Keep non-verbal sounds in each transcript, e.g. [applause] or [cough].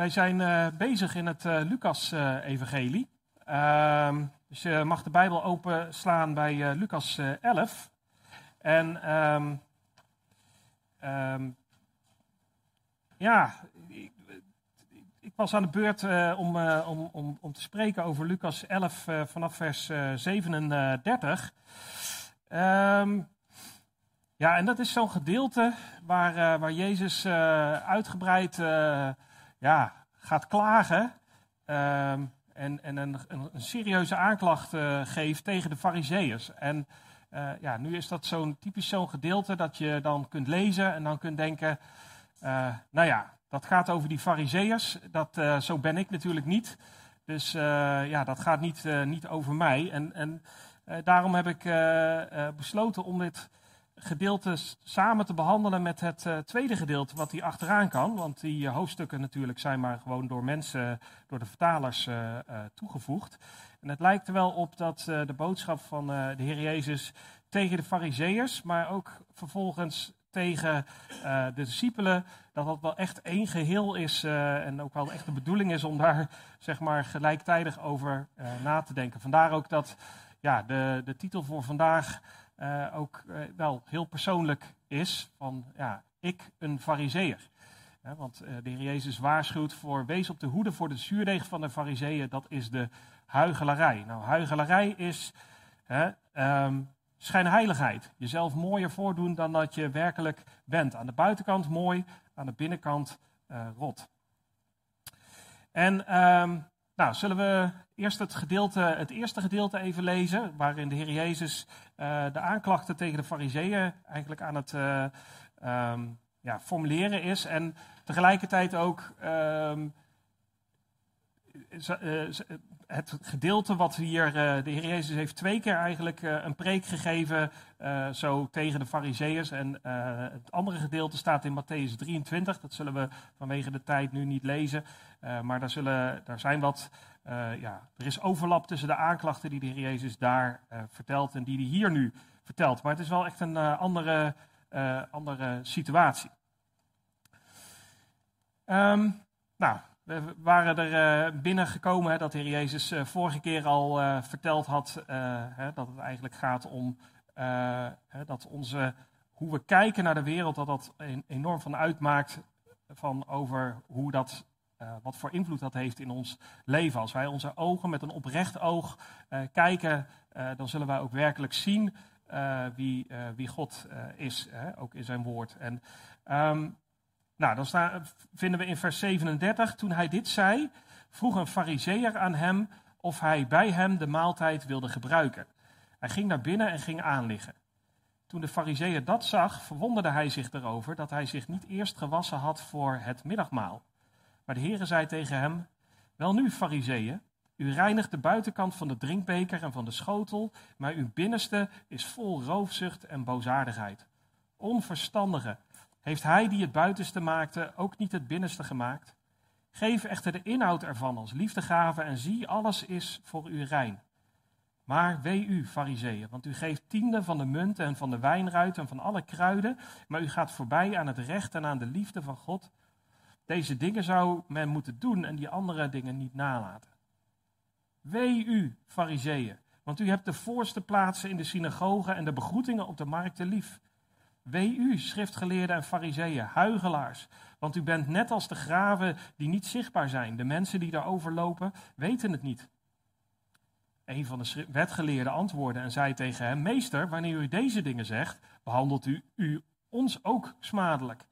wij zijn uh, bezig in het uh, Lucas-evangelie. Uh, dus je mag de Bijbel openslaan bij Lucas 11. En um, um, ja, ik, ik, was aan de beurt om, om, om, om te spreken over Lucas 11 vanaf vers 37. Um, ja, en dat is zo'n gedeelte waar, waar Jezus uitgebreid ja, gaat klagen. Ehm, en en een, een, serieuze aanklacht geeft tegen de Fariseeërs. En ja, nu is dat zo'n typisch zo'n gedeelte dat je dan kunt lezen en dan kunt denken. nou ja, dat gaat over die Fariseeërs. Dat, zo ben ik natuurlijk niet. Dus ja, dat gaat niet, niet over mij. En, en daarom heb ik besloten om dit gedeelte samen te behandelen met het uh, tweede gedeelte wat hier achteraan kan. Want die uh, hoofdstukken natuurlijk zijn maar gewoon door mensen, door de vertalers uh, toegevoegd. En het lijkt er wel op dat de boodschap van de Heer Jezus tegen de fariseeërs, maar ook vervolgens tegen de discipelen, dat dat wel echt één geheel is en ook wel echt de bedoeling is om daar zeg maar gelijktijdig over na te denken. Vandaar ook dat ja, de, de titel voor vandaag uh, ook uh, wel heel persoonlijk is van ja, ik een fariseer. Want uh, de Heer Jezus waarschuwt voor wees op de hoede voor de zuurdeeg van de fariseeën, dat is de huigelarij. Nou, huigelarij is um, schijnheiligheid. Jezelf mooier voordoen dan dat je werkelijk bent. Aan de buitenkant mooi, aan de binnenkant rot. En um, nou, zullen we eerst het, gedeelte, het eerste gedeelte even lezen, waarin de Heer Jezus uh, de aanklachten tegen de fariseeën eigenlijk aan het uh, um, ja, formuleren is. En tegelijkertijd ook um, het gedeelte wat hier, de Heer Jezus heeft twee keer eigenlijk een preek gegeven, zo tegen de fariseeërs. En het andere gedeelte staat in Matthäus 23, dat zullen we vanwege de tijd nu niet lezen. maar daar, zullen, daar zijn wat, ja, er is overlap tussen de aanklachten die de Heer Jezus daar vertelt en die hij hier nu vertelt. Maar het is wel echt een andere, andere situatie. Um, nou, we waren er uh, binnengekomen dat de Heer Jezus uh, vorige keer al uh, verteld had hè, dat het eigenlijk gaat om hè, dat onze, hoe we kijken naar de wereld, dat dat enorm van uitmaakt van over hoe dat, wat voor invloed dat heeft in ons leven. Als wij onze ogen met een oprecht oog kijken, dan zullen wij ook werkelijk zien wie, wie God is, ook in zijn woord. En um, nou, dan vinden we in vers 37, toen hij dit zei, vroeg een fariseer aan hem of hij bij hem de maaltijd wilde gebruiken. Hij ging naar binnen en ging aanliggen. Toen de fariseer dat zag, verwonderde hij zich erover dat hij zich niet eerst gewassen had voor het middagmaal. Maar de Heere zei tegen hem, wel nu, fariseeën, u reinigt de buitenkant van de drinkbeker en van de schotel, maar uw binnenste is vol roofzucht en boosaardigheid. Onverstandige, heeft hij die het buitenste maakte ook niet het binnenste gemaakt? Geef echter de inhoud ervan als liefdegave en zie, alles is voor u rein. Maar wee u, fariseeën, want u geeft tiende van de munten en van de wijnruit en van alle kruiden, maar u gaat voorbij aan het recht en aan de liefde van God. Deze dingen zou men moeten doen en die andere dingen niet nalaten. Wee u, fariseeën, want u hebt de voorste plaatsen in de synagogen en de begroetingen op de markten lief. Wee u, schriftgeleerden en fariseeën, huigelaars, want u bent net als de graven die niet zichtbaar zijn. De mensen die daarover lopen, weten het niet. Een van de wetgeleerden antwoordde en zei tegen hem: Meester, wanneer u deze dingen zegt, behandelt u, u ons ook smadelijk.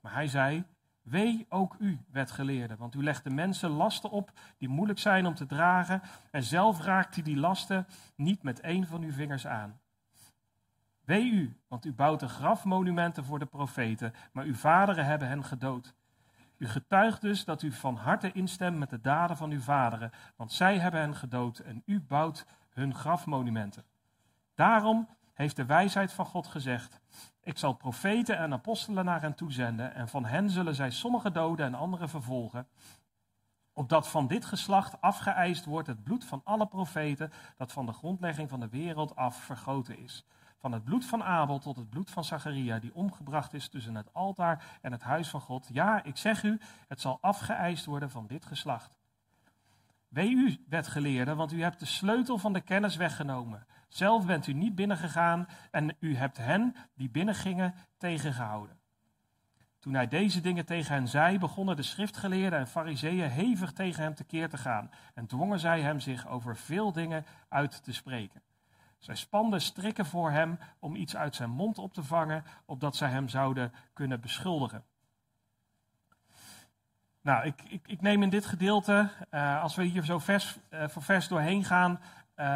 Maar hij zei: Wee ook u, wetgeleerden, want u legt de mensen lasten op die moeilijk zijn om te dragen, en zelf raakt u die lasten niet met één van uw vingers aan. Wee u, want u bouwt de grafmonumenten voor de profeten, maar uw vaderen hebben hen gedood. U getuigt dus dat u van harte instemt met de daden van uw vaderen, want zij hebben hen gedood en u bouwt hun grafmonumenten. Daarom heeft de wijsheid van God gezegd: Ik zal profeten en apostelen naar hen toezenden, en van hen zullen zij sommige doden en andere vervolgen, opdat van dit geslacht afgeëist wordt het bloed van alle profeten dat van de grondlegging van de wereld af vergoten is van het bloed van Abel tot het bloed van Zacharia, die omgebracht is tussen het altaar en het huis van God. Ja, ik zeg u, het zal afgeëist worden van dit geslacht. Wee u, wetgeleerden, want u hebt de sleutel van de kennis weggenomen. Zelf bent u niet binnengegaan en u hebt hen die binnengingen tegengehouden. Toen hij deze dingen tegen hen zei, begonnen de schriftgeleerden en fariseeën hevig tegen hem tekeer te gaan en dwongen zij hem zich over veel dingen uit te spreken. Zij spanden strikken voor hem om iets uit zijn mond op te vangen, opdat zij hem zouden kunnen beschuldigen. Nou, ik, ik, ik neem in dit gedeelte, uh, als we hier zo vers uh, voor vers doorheen gaan, uh,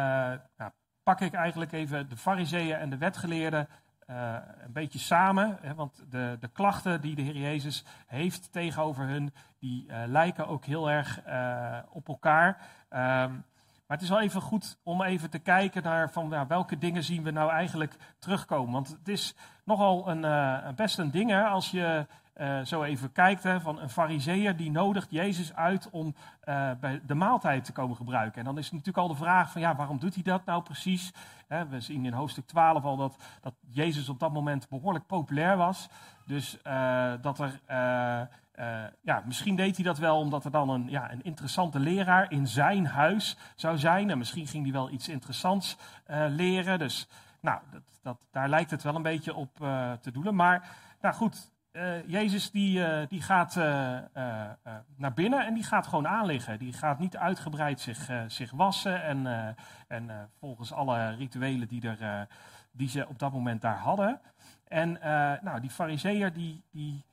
nou, pak ik eigenlijk even de fariseeën en de wetgeleerden een beetje samen. Hè, want de, de klachten die de Heer Jezus heeft tegenover hun, die lijken ook heel erg op elkaar. Um, maar het is wel even goed om even te kijken naar van, welke dingen zien we nou eigenlijk terugkomen. Want het is nogal een, uh, best een ding hè, als je uh, zo even kijkt hè, van een fariseer die nodigt Jezus uit om uh, bij de maaltijd te komen gebruiken. En dan is natuurlijk al de vraag van ja, waarom doet hij dat nou precies? We zien in hoofdstuk 12 al dat, dat Jezus op dat moment behoorlijk populair was. Dus dat er uh, ja, misschien deed hij dat wel omdat er dan een, ja, een interessante leraar in zijn huis zou zijn. En misschien ging hij wel iets interessants uh, leren. Dus nou, dat, dat, daar lijkt het wel een beetje op uh, te doelen. Maar nou goed, Jezus die, die gaat naar binnen en die gaat gewoon aanliggen. Die gaat niet uitgebreid zich, zich wassen. En, en volgens alle rituelen die, er, die ze op dat moment daar hadden. En nou, die fariseer die... die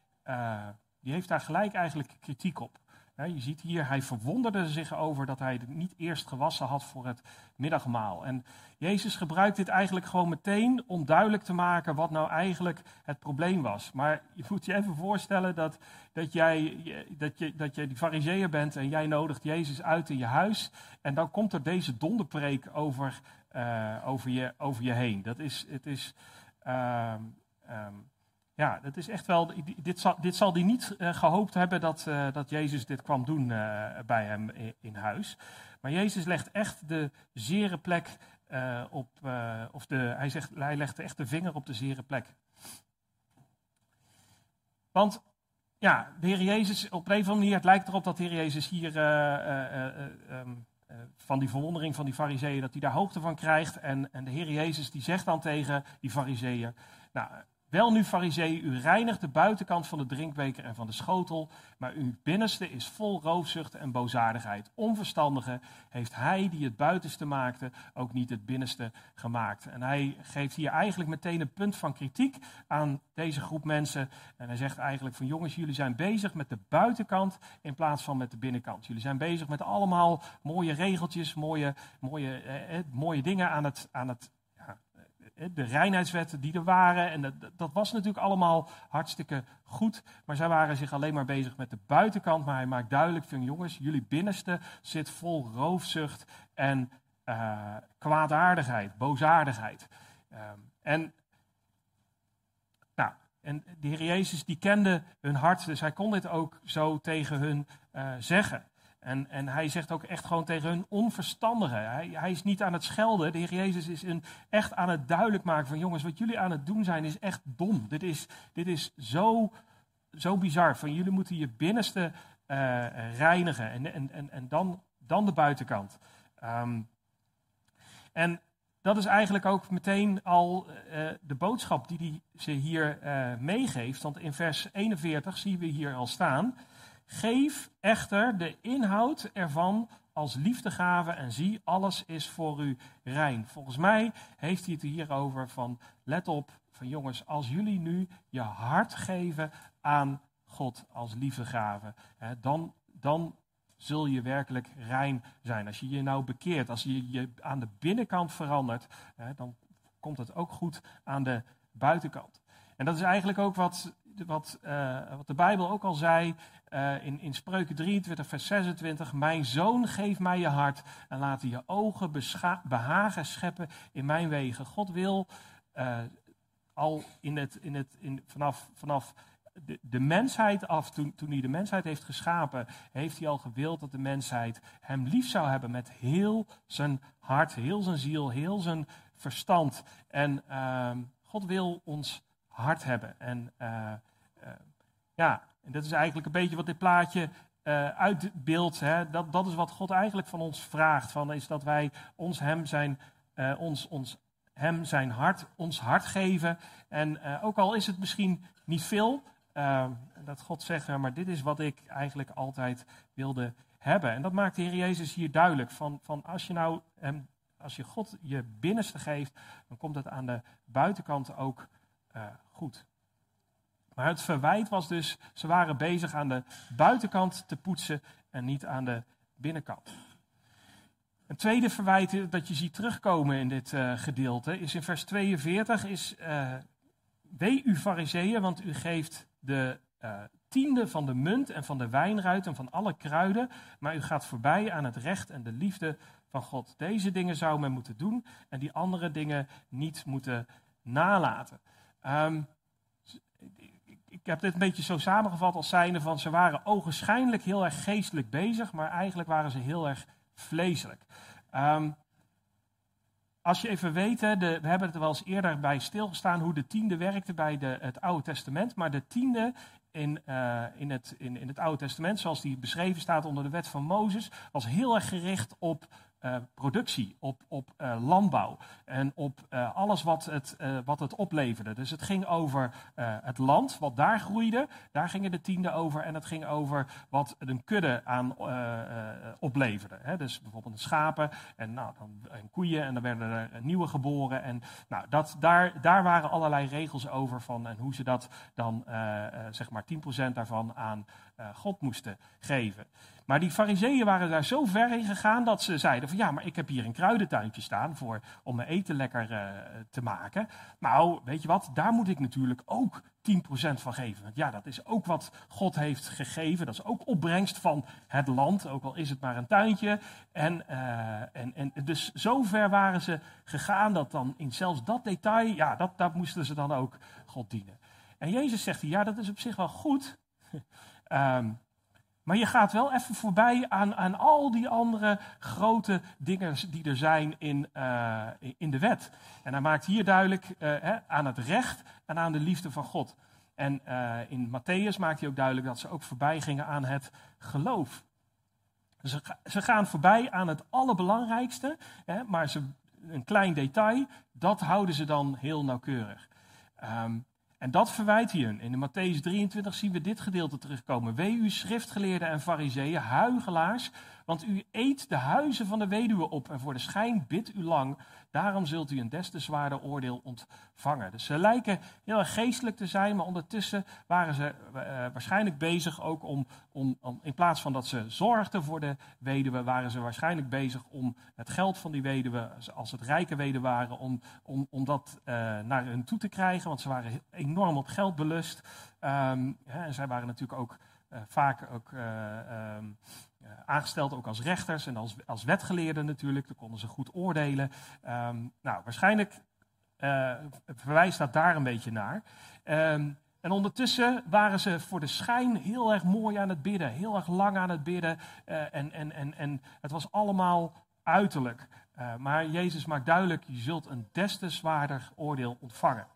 die heeft daar gelijk eigenlijk kritiek op. Je ziet hier, hij verwonderde zich over dat hij het niet eerst gewassen had voor het middagmaal. En Jezus gebruikt dit eigenlijk gewoon meteen om duidelijk te maken wat nou eigenlijk het probleem was. Maar je moet je even voorstellen dat, dat, jij, dat, je, dat je die fariseer bent en jij nodigt Jezus uit in je huis. En dan komt er deze donderpreek over, uh, over, je, over je heen. Dat is, het is, uh, um, ja, dat is echt wel. Dit zal, dit zal hij niet uh, gehoopt hebben dat, uh, dat Jezus dit kwam doen uh, bij hem in, huis. Maar Jezus legt echt de zere plek op. of de, hij, zegt, hij legt echt de vinger op de zere plek. Want ja, de Heer Jezus, op een of andere manier, het lijkt erop dat de Heer Jezus hier um, van die verwondering van die fariseeën, dat hij daar hoogte van krijgt. En, en de Heer Jezus die zegt dan tegen die fariseeën, nou, wel nu, farisee, u reinigt de buitenkant van de drinkbeker en van de schotel, maar uw binnenste is vol roofzucht en boosaardigheid. Onverstandige heeft hij die het buitenste maakte ook niet het binnenste gemaakt. En hij geeft hier eigenlijk meteen een punt van kritiek aan deze groep mensen. En hij zegt eigenlijk van jongens, jullie zijn bezig met de buitenkant in plaats van met de binnenkant. Jullie zijn bezig met allemaal mooie regeltjes, mooie, mooie, eh, eh mooie dingen aan het, aan het de reinheidswetten die er waren. En dat, dat, was natuurlijk allemaal hartstikke goed. Maar zij waren zich alleen maar bezig met de buitenkant. Maar hij maakt duidelijk van jongens, jullie binnenste zit vol roofzucht en uh, kwaadaardigheid, boosaardigheid. Um, en, nou, en de Heer Jezus die kende hun hart, dus hij kon dit ook zo tegen hun uh, zeggen. En, en hij zegt ook echt gewoon tegen hun onverstandige. Hij, hij is niet aan het schelden. De Heer Jezus is een, echt aan het duidelijk maken van jongens, wat jullie aan het doen zijn is echt dom. Dit is, dit is zo, zo bizar. Van jullie moeten je binnenste uh, reinigen en, en, en, en dan, dan de buitenkant. Um, en dat is eigenlijk ook meteen al uh, de boodschap die hij ze hier uh, meegeeft. Want in vers 41 zien we hier al staan. Geef echter de inhoud ervan als liefdegave en zie, alles is voor u rein. Volgens mij heeft hij het hierover van, let op, van jongens, als jullie nu je hart geven aan God als liefdegave, hè, dan, dan zul je werkelijk rein zijn. Als je je nou bekeert, als je je aan de binnenkant verandert, hè, dan komt het ook goed aan de buitenkant. En dat is eigenlijk ook wat, wat, uh, wat de Bijbel ook al zei uh, in, in Spreuken 23, vers 26. Mijn zoon, geef mij je hart en laat je ogen behagen scheppen in mijn wegen. God wil uh, al in het, in het, in, vanaf, vanaf de, mensheid af, toen, toen hij de mensheid heeft geschapen, heeft hij al gewild dat de mensheid hem lief zou hebben met heel zijn hart, heel zijn ziel, heel zijn verstand. En ehm, God wil ons hart hebben. En uh, ja, en dat is eigenlijk een beetje wat dit plaatje uh, uitbeeldt. Dat, dat is wat God eigenlijk van ons vraagt. Van, is dat wij ons hem zijn, ons, ons, hem zijn hart, ons hart geven. En ook al is het misschien niet veel, dat God zegt, maar dit is wat ik eigenlijk altijd wilde hebben. En dat maakt de Heer Jezus hier duidelijk. Van, van als je nou hem als je God je binnenste geeft, dan komt het aan de buitenkant ook goed. Maar het verwijt was dus, ze waren bezig aan de buitenkant te poetsen en niet aan de binnenkant. Een tweede verwijt dat je ziet terugkomen in dit uh, gedeelte is in vers 42, is uh, wee u fariseeën, want u geeft de tiende van de munt en van de wijnruit en van alle kruiden, maar u gaat voorbij aan het recht en de liefde van God. Deze dingen zou men moeten doen en die andere dingen niet moeten nalaten. Um, ik heb dit een beetje zo samengevat als zijnde van ze waren ogenschijnlijk heel erg geestelijk bezig, maar eigenlijk waren ze heel erg vleeselijk. Um, als je even weet, we hebben het er wel eens eerder bij stilgestaan hoe de tiende werkte bij de, het Oude Testament. Maar de tiende in, uh, in, het, in, in het Oude Testament, zoals die beschreven staat onder de wet van Mozes, was heel erg gericht op uh, productie, op, op uh, landbouw en op uh, alles wat het, wat het opleverde. Dus het ging over het land, wat daar groeide, daar gingen de tiende over. En het ging over wat een kudde aan opleverde. Hè? Dus bijvoorbeeld schapen en, nou, dan, en koeien en dan werden er nieuwe geboren. En nou, dat, daar, daar waren allerlei regels over van en hoe ze dat dan, zeg maar 10% daarvan aan God moesten geven. Maar die fariseeën waren daar zo ver in gegaan dat ze zeiden van ja, maar ik heb hier een kruidentuintje staan voor, om mijn eten lekker uh, te maken. Nou, weet je wat, daar moet ik natuurlijk ook 10% van geven. Want ja, dat is ook wat God heeft gegeven. Dat is ook opbrengst van het land, ook al is het maar een tuintje. En, uh, en, en dus zo ver waren ze gegaan dat dan in zelfs dat detail, ja, dat, dat moesten ze dan ook God dienen. En Jezus zegt ja, dat is op zich wel goed. um, [laughs] Maar je gaat wel even voorbij aan, aan al die andere grote dingen die er zijn in, uh, in de wet. En hij maakt hier duidelijk uh, hè, aan het recht en aan de liefde van God. En uh, in Matthäus maakt hij ook duidelijk dat ze ook voorbij gingen aan het geloof. Ze, ze gaan voorbij aan het allerbelangrijkste, hè, maar ze, een klein detail, dat houden ze dan heel nauwkeurig. Um, en dat verwijt hier. In de Matthäus 23 zien we dit gedeelte terugkomen. Wee u schriftgeleerden en fariseeën, huigelaars, want u eet de huizen van de weduwe op en voor de schijn bidt u lang. Daarom zult u een des te zwaarder oordeel ontvangen. Dus ze lijken heel geestelijk te zijn, maar ondertussen waren ze uh, waarschijnlijk bezig ook om, om, om, in plaats van dat ze zorgden voor de weduwe, waren ze waarschijnlijk bezig om het geld van die weduwe, als het rijke weduwe waren, om, om, om dat uh, naar hun toe te krijgen. Want ze waren enorm op geld belust. Hè, en zij waren natuurlijk ook uh, vaak ook uh, aangesteld ook als rechters en als, als wetgeleerden natuurlijk. Dan konden ze goed oordelen. Um, nou, waarschijnlijk uh, verwijst dat daar een beetje naar. Um, en ondertussen waren ze voor de schijn heel erg mooi aan het bidden, heel erg lang aan het bidden. Uh, en, en, en, en het was allemaal uiterlijk. Maar Jezus maakt duidelijk, je zult een des te zwaarder oordeel ontvangen.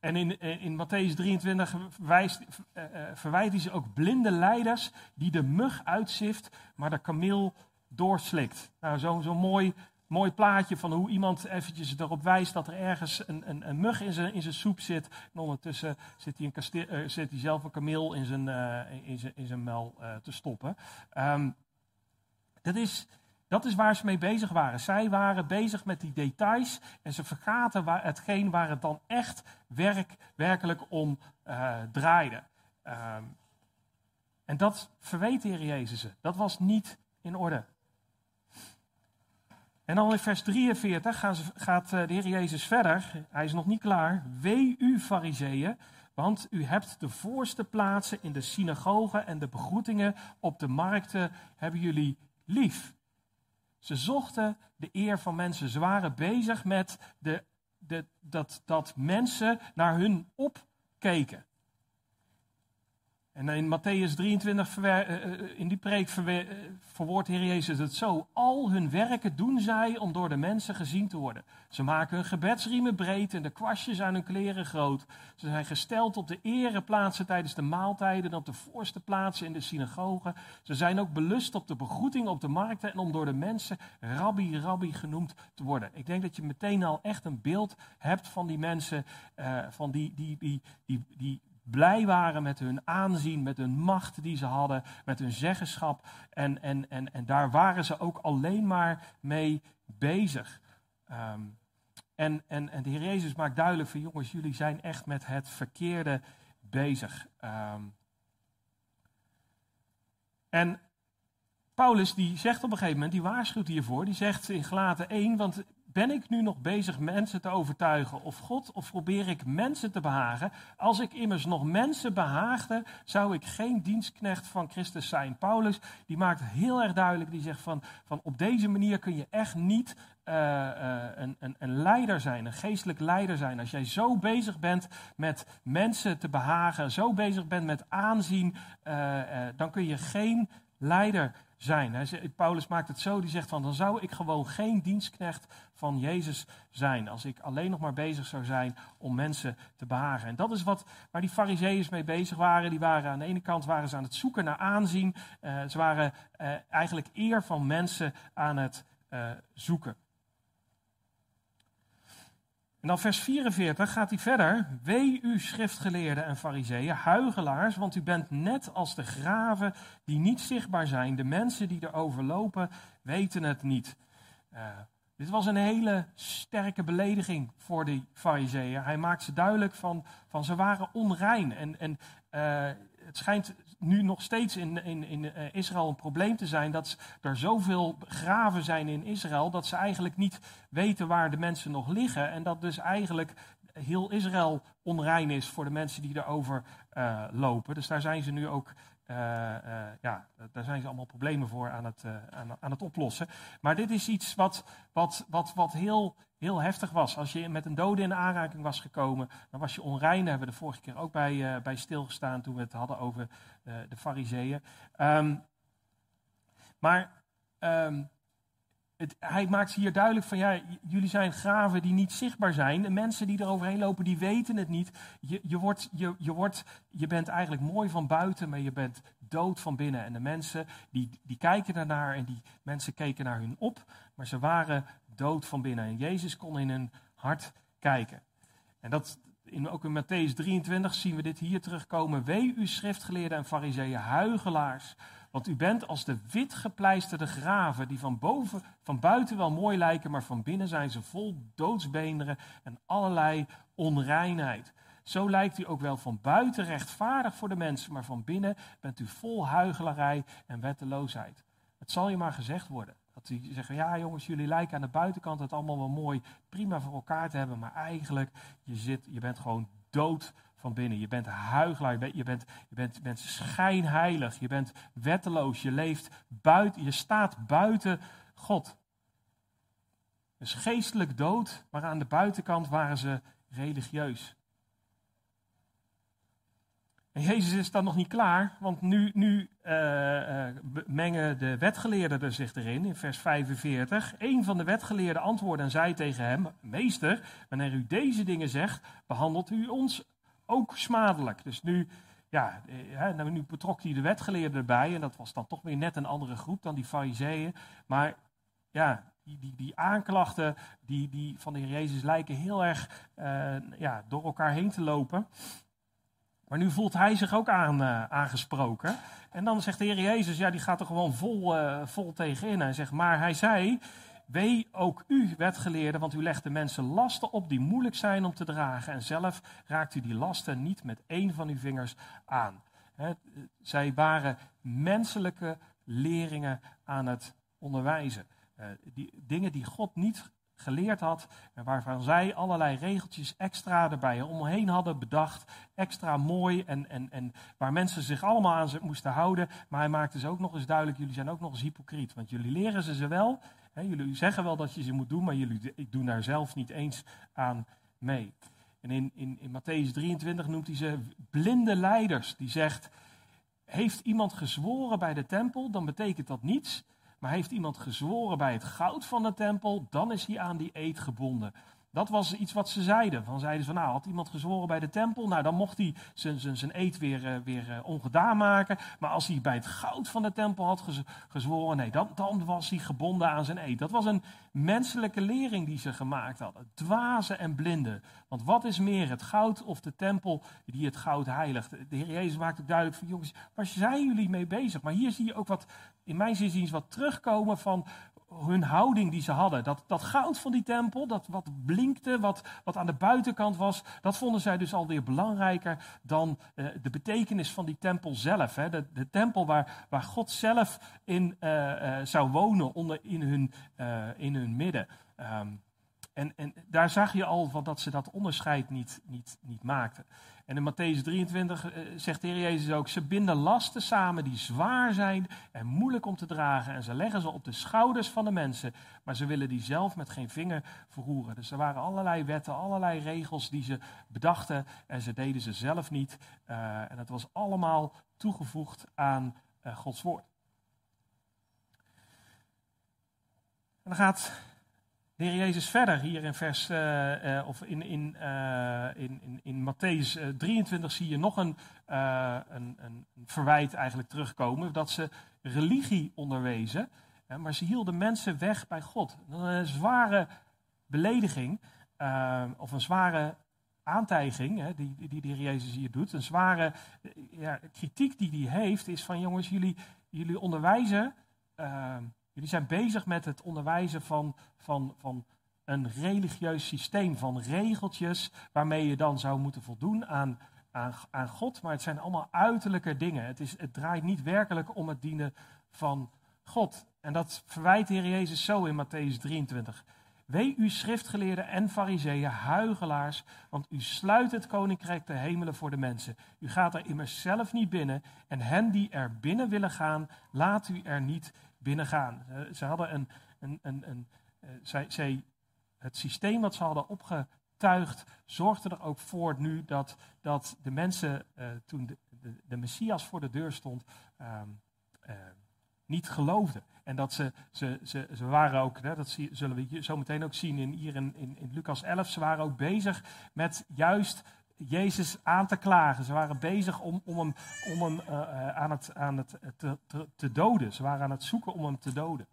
En in, in Matthäus 23 verwijst, uh, verwijt hij ze ook blinde leiders die de mug uitzift, maar de kameel doorslikt. Nou, zo'n zo mooi, mooi plaatje van hoe iemand eventjes erop wijst dat er ergens een, een, een mug in zijn, in zijn soep zit. En ondertussen zit hij, een kaste, uh, zit hij zelf een kameel in zijn, uh, in zijn, in zijn mel te stoppen. Um, dat is dat is waar ze mee bezig waren. Zij waren bezig met die details en ze vergaten waar, hetgeen waar het dan echt werk, werkelijk om uh, draaide. Um, en dat verweet de Heer Jezus ze. Dat was niet in orde. En dan in vers 43 gaan ze, gaat eh, de Heer Jezus verder. Hij is nog niet klaar. Wee u, fariseeën, want u hebt de voorste plaatsen in de synagogen en de begroetingen op de markten hebben jullie lief. Ze zochten de eer van mensen. Ze waren bezig met de, de, dat, dat mensen naar hun opkeken. En in Matthäus 23, eh, eh, in die preek verwoordt Heer Jezus het zo. Al hun werken doen zij om door de mensen gezien te worden. Ze maken hun gebedsriemen breed en de kwastjes aan hun kleren groot. Ze zijn gesteld op de ereplaatsen tijdens de maaltijden en op de voorste plaatsen in de synagogen. Ze zijn ook belust op de begroeting op de markten en om door de mensen rabbi, rabbi genoemd te worden. Ik denk dat je meteen al echt een beeld hebt van die mensen, van die, die, die, die blij waren met hun aanzien, met hun macht die ze hadden, met hun zeggenschap. En, en, en, en daar waren ze ook alleen maar mee bezig. Ehm, en, en, en de Heer Jezus maakt duidelijk van jongens, jullie zijn echt met het verkeerde bezig. Ehm, en Paulus die zegt op een gegeven moment, die waarschuwt hiervoor, die zegt in Gelaten 1, want ben ik nu nog bezig mensen te overtuigen of God, of probeer ik mensen te behagen? Als ik immers nog mensen behaagde, zou ik geen dienstknecht van Christus zijn. Paulus die maakt heel erg duidelijk, die zegt van, van op deze manier kun je echt niet uh, een, een, een, leider zijn, een geestelijk leider zijn. Als jij zo bezig bent met mensen te behagen, zo bezig bent met aanzien, uh, dan kun je geen leider zijn. Paulus maakt het zo, die zegt van dan zou ik gewoon geen dienstknecht van Jezus zijn. Als ik alleen nog maar bezig zou zijn om mensen te behagen. En dat is wat, waar die fariseeërs mee bezig waren. Die waren aan de ene kant waren ze aan het zoeken naar aanzien. Uh, ze waren uh, eigenlijk eer van mensen aan het uh, zoeken. Dan vers 44 gaat hij verder. Wee u schriftgeleerden en fariseeën, huigelaars, want u bent net als de graven die niet zichtbaar zijn. De mensen die erover lopen weten het niet. Uh, dit was een hele sterke belediging voor die fariseeën. Hij maakt ze duidelijk van, van ze waren onrein. En, en uh, het schijnt nu nog steeds in, in, in eh, Israël een probleem te zijn dat er zoveel graven zijn in Israël dat ze eigenlijk niet weten waar de mensen nog liggen. En dat dus eigenlijk heel Israël onrein is voor de mensen die erover uh, lopen. Dus daar zijn ze nu ook uh, ja, daar zijn ze allemaal problemen voor aan het, aan, het oplossen. Maar dit is iets wat, wat, wat, wat heel, heel heftig was. Als je met een dode in aanraking was gekomen, dan was je onrein. Daar hebben we de vorige keer ook bij, bij stilgestaan toen we het hadden over de fariseeën. Um, maar um, het, hij maakt hier duidelijk van, ja, jullie zijn graven die niet zichtbaar zijn. De mensen die er overheen lopen, die weten het niet. Je, je, wordt, je, je, wordt, je bent eigenlijk mooi van buiten, maar je bent dood van binnen. En de mensen, die, die kijken daarnaar en die mensen keken naar hun op, maar ze waren dood van binnen. En Jezus kon in hun hart kijken. En dat, in, ook in Matthäus 23 zien we dit hier terugkomen. Wee u schriftgeleerden en fariseeën, huigelaars want u bent als de wit gepleisterde graven, die van, boven, van buiten wel mooi lijken, maar van binnen zijn ze vol doodsbeenderen en allerlei onreinheid. Zo lijkt u ook wel van buiten rechtvaardig voor de mensen, maar van binnen bent u vol huigelarij en wetteloosheid. Het zal je maar gezegd worden. Die zeggen, ja jongens, jullie lijken aan de buitenkant het allemaal wel mooi, prima voor elkaar te hebben, maar eigenlijk, je, zit, je bent gewoon dood van binnen. Je bent huigelaar, je bent, je bent, je bent, je bent schijnheilig, je bent wetteloos, je leeft buiten, je staat buiten God. Dus geestelijk dood, maar aan de buitenkant waren ze religieus. En Jezus is dan nog niet klaar, want nu, nu uh, uh, mengen de wetgeleerden er zich erin, in vers 45. Een van de wetgeleerden antwoordde en zei tegen hem, meester, wanneer u deze dingen zegt, behandelt u ons ook smadelijk. Dus nu, ja, eh, nou, nu betrok hij de wetgeleerden erbij. En dat was dan toch weer net een andere groep dan die fariseeën. Maar ja, die, die, die aanklachten die, die van de Heer Jezus lijken heel erg ja, door elkaar heen te lopen. Maar nu voelt hij zich ook aan, uh, aangesproken. En dan zegt de Heer Jezus, ja, die gaat er gewoon vol, uh, vol tegenin. Hij zegt, maar hij zei, Wee ook u, wetgeleerden, want u legt de mensen lasten op die moeilijk zijn om te dragen. En zelf raakt u die lasten niet met één van uw vingers aan. zij waren menselijke leringen aan het onderwijzen. Uh, die, dingen die God niet geleerd had en waarvan zij allerlei regeltjes extra erbij omheen hadden bedacht, extra mooi en, en, en waar mensen zich allemaal aan moesten houden. Maar hij maakte ze ook nog eens duidelijk, jullie zijn ook nog eens hypocriet, want jullie leren ze ze wel jullie zeggen wel dat je ze moet doen, maar jullie doen daar zelf niet eens aan mee. En in, in, in Matthäus 23 noemt hij ze blinde leiders. Die zegt, heeft iemand gezworen bij de tempel, dan betekent dat niets. Maar heeft iemand gezworen bij het goud van de tempel, dan is hij aan die eed gebonden. Dat was iets wat ze zeiden. Van zeiden ze van, nou, had iemand gezworen bij de tempel, nou, dan mocht hij zijn, zijn, zijn eed weer, eh, weer eh, ongedaan maken. Maar als hij bij het goud van de tempel had gezworen, nee, dan, dan was hij gebonden aan zijn eed. Dat was een menselijke lering die ze gemaakt hadden. Dwazen en blinden. Want wat is meer, het goud of de tempel die het goud heiligt? De Heer Jezus maakt duidelijk van, jongens, waar zijn jullie mee bezig? Maar hier zie je ook wat, in mijn zin wat terugkomen van hun houding die ze hadden. Dat, dat goud van die tempel, dat wat blinkte, wat, wat aan de buitenkant was, dat vonden zij dus alweer belangrijker dan uh, de betekenis van die tempel zelf. Hè. De, de tempel waar, waar God zelf in uh, uh, zou wonen onder, in, hun, in hun midden. Um, en, en daar zag je al van dat ze dat onderscheid niet, niet, niet maakten. En in Matthäus 23 eh, zegt de Heer Jezus ook, ze binden lasten samen die zwaar zijn en moeilijk om te dragen. En ze leggen ze op de schouders van de mensen, maar ze willen die zelf met geen vinger verroeren. Dus er waren allerlei wetten, allerlei regels die ze bedachten en ze deden ze zelf niet. Uh, en het was allemaal toegevoegd aan uh, Gods woord. En dan gaat de Heer Jezus verder hier in vers, uh, uh, of in, in, uh, in, in, in Matthäus 23 zie je nog een, een, een, verwijt eigenlijk terugkomen. Dat ze religie onderwezen, maar ze hielden mensen weg bij God. Een zware belediging, of een zware aantijging die, die de Heer Jezus hier doet. Een zware ja, kritiek die hij heeft is van jongens, jullie, jullie onderwijzen Jullie zijn bezig met het onderwijzen van, van, van een religieus systeem, van regeltjes waarmee je dan zou moeten voldoen aan, aan, aan God. Maar het zijn allemaal uiterlijke dingen. Het, is, het draait niet werkelijk om het dienen van God. En dat verwijt de Heer Jezus zo in Matthäus 23. Wee u schriftgeleerden en fariseeën, huigelaars, want u sluit het koninkrijk der hemelen voor de mensen. U gaat er immers zelf niet binnen en hen die er binnen willen gaan, laat u er niet binnengaan. Ze hadden een, een, een, een eh, zij, zij, het systeem wat ze hadden opgetuigd zorgde er ook voor nu dat, dat de mensen uh, toen de, de, Messias voor de deur stond, um, uh, niet geloofden. En dat ze, ze, ze, ze waren ook, hè, dat zullen we zo meteen ook zien in, hier in, in, in Lucas 11, ze waren ook bezig met juist Jezus aan te klagen. Ze waren bezig om, om hem, om hem uh, aan het, aan het te, te, te, doden. Ze waren aan het zoeken om hem te doden.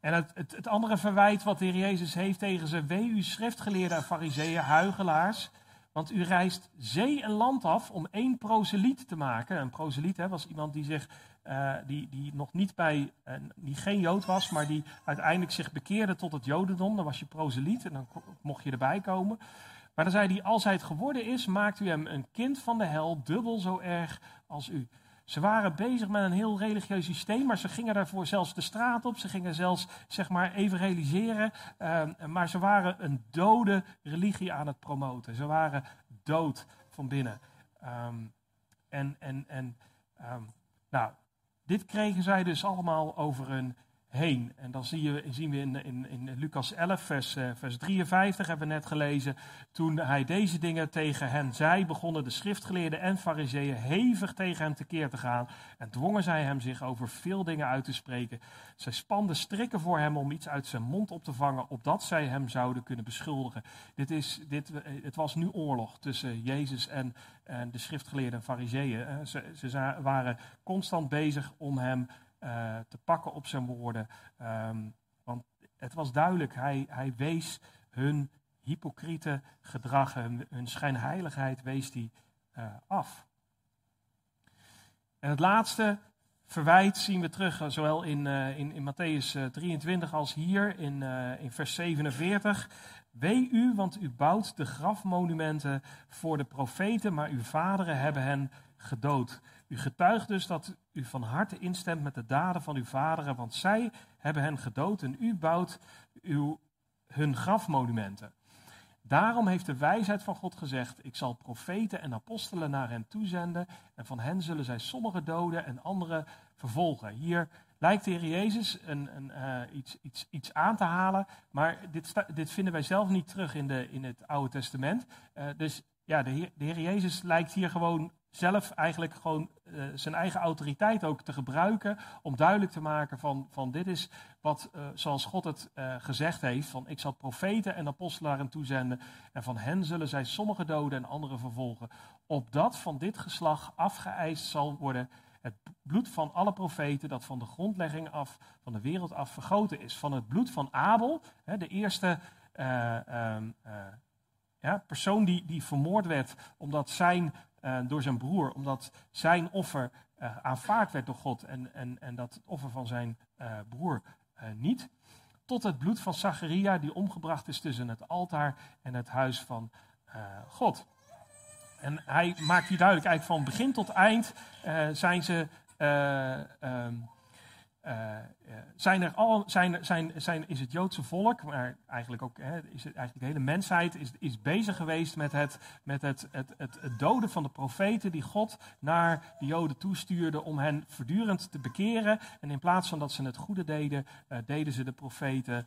En het, het, het andere verwijt wat de Heer Jezus heeft tegen ze: Wee u schriftgeleerden en fariseeën, huigelaars. Want u reist zee en land af om één proseliet te maken. Een proseliet hè, was iemand die, zich, die, die nog niet bij, die geen Jood was, maar die uiteindelijk zich bekeerde tot het Jodendom. Dan was je proseliet en dan mocht je erbij komen. Maar dan zei hij, als hij het geworden is, maakt u hem een kind van de hel, dubbel zo erg als u. Ze waren bezig met een heel religieus systeem, maar ze gingen daarvoor zelfs de straat op. Ze gingen zelfs, zeg maar, evangeliseren. Uh, maar ze waren een dode religie aan het promoten. Ze waren dood van binnen. Um, en, en, en, um, nou, dit kregen zij dus allemaal over hun heen. En dan zien we in, in, Lucas 11, vers, uh, vers 53, hebben we net gelezen. Toen hij deze dingen tegen hen zei, begonnen de schriftgeleerden en fariseeën hevig tegen hem tekeer te gaan. En dwongen zij hem zich over veel dingen uit te spreken. Zij spanden strikken voor hem om iets uit zijn mond op te vangen, opdat zij hem zouden kunnen beschuldigen. Dit is, dit, eh, het was nu oorlog tussen Jezus en, en de schriftgeleerden en fariseeën. Eh, ze, ze waren constant bezig om hem uh, te pakken op zijn woorden. Um, want het was duidelijk, hij, hij wees hun hypocriete gedrag, hun, schijnheiligheid wees hij uh, af. En het laatste verwijt zien we terug, eh, zowel in, in, in Matthäus 23 als hier in, in vers 47. Wee u, want u bouwt de grafmonumenten voor de profeten, maar uw vaderen hebben hen gedood. U getuigt dus dat u van harte instemt met de daden van uw vaderen, want zij hebben hen gedood en u bouwt uw, hun grafmonumenten. Daarom heeft de wijsheid van God gezegd: Ik zal profeten en apostelen naar hen toezenden, en van hen zullen zij sommigen doden en anderen vervolgen. Hier lijkt de Heer Jezus een, een, uh, iets, iets, iets aan te halen, maar dit, dit vinden wij zelf niet terug in, de, in het Oude Testament. Uh, dus ja, de de heer Jezus lijkt hier gewoon zelf eigenlijk gewoon uh, zijn eigen autoriteit ook te gebruiken om duidelijk te maken van, van dit is wat, uh, zoals God het uh, gezegd heeft, van ik zal profeten en apostelen toezenden en van hen zullen zij sommige doden en anderen vervolgen, opdat van dit geslag afgeëist zal worden het bloed van alle profeten dat van de grondlegging af, van de wereld af vergoten is. Van het bloed van Abel, hè, de eerste um, ja, persoon die, die vermoord werd omdat zijn uh, door zijn broer, omdat zijn offer uh, aanvaard werd door God en, en, en dat het offer van zijn uh, broer niet. Tot het bloed van Zacharia die omgebracht is tussen het altaar en het huis van God. En hij maakt hier duidelijk, eigenlijk van begin tot eind zijn ze um, uh, zijn er al, zijn, zijn, zijn, is het Joodse volk, maar eigenlijk ook hè, is het eigenlijk de hele mensheid, is, is bezig geweest met, het, met het, het, het, doden van de profeten die God naar de Joden toestuurde om hen voortdurend te bekeren. En in plaats van dat ze het goede deden, uh, deden ze de profeten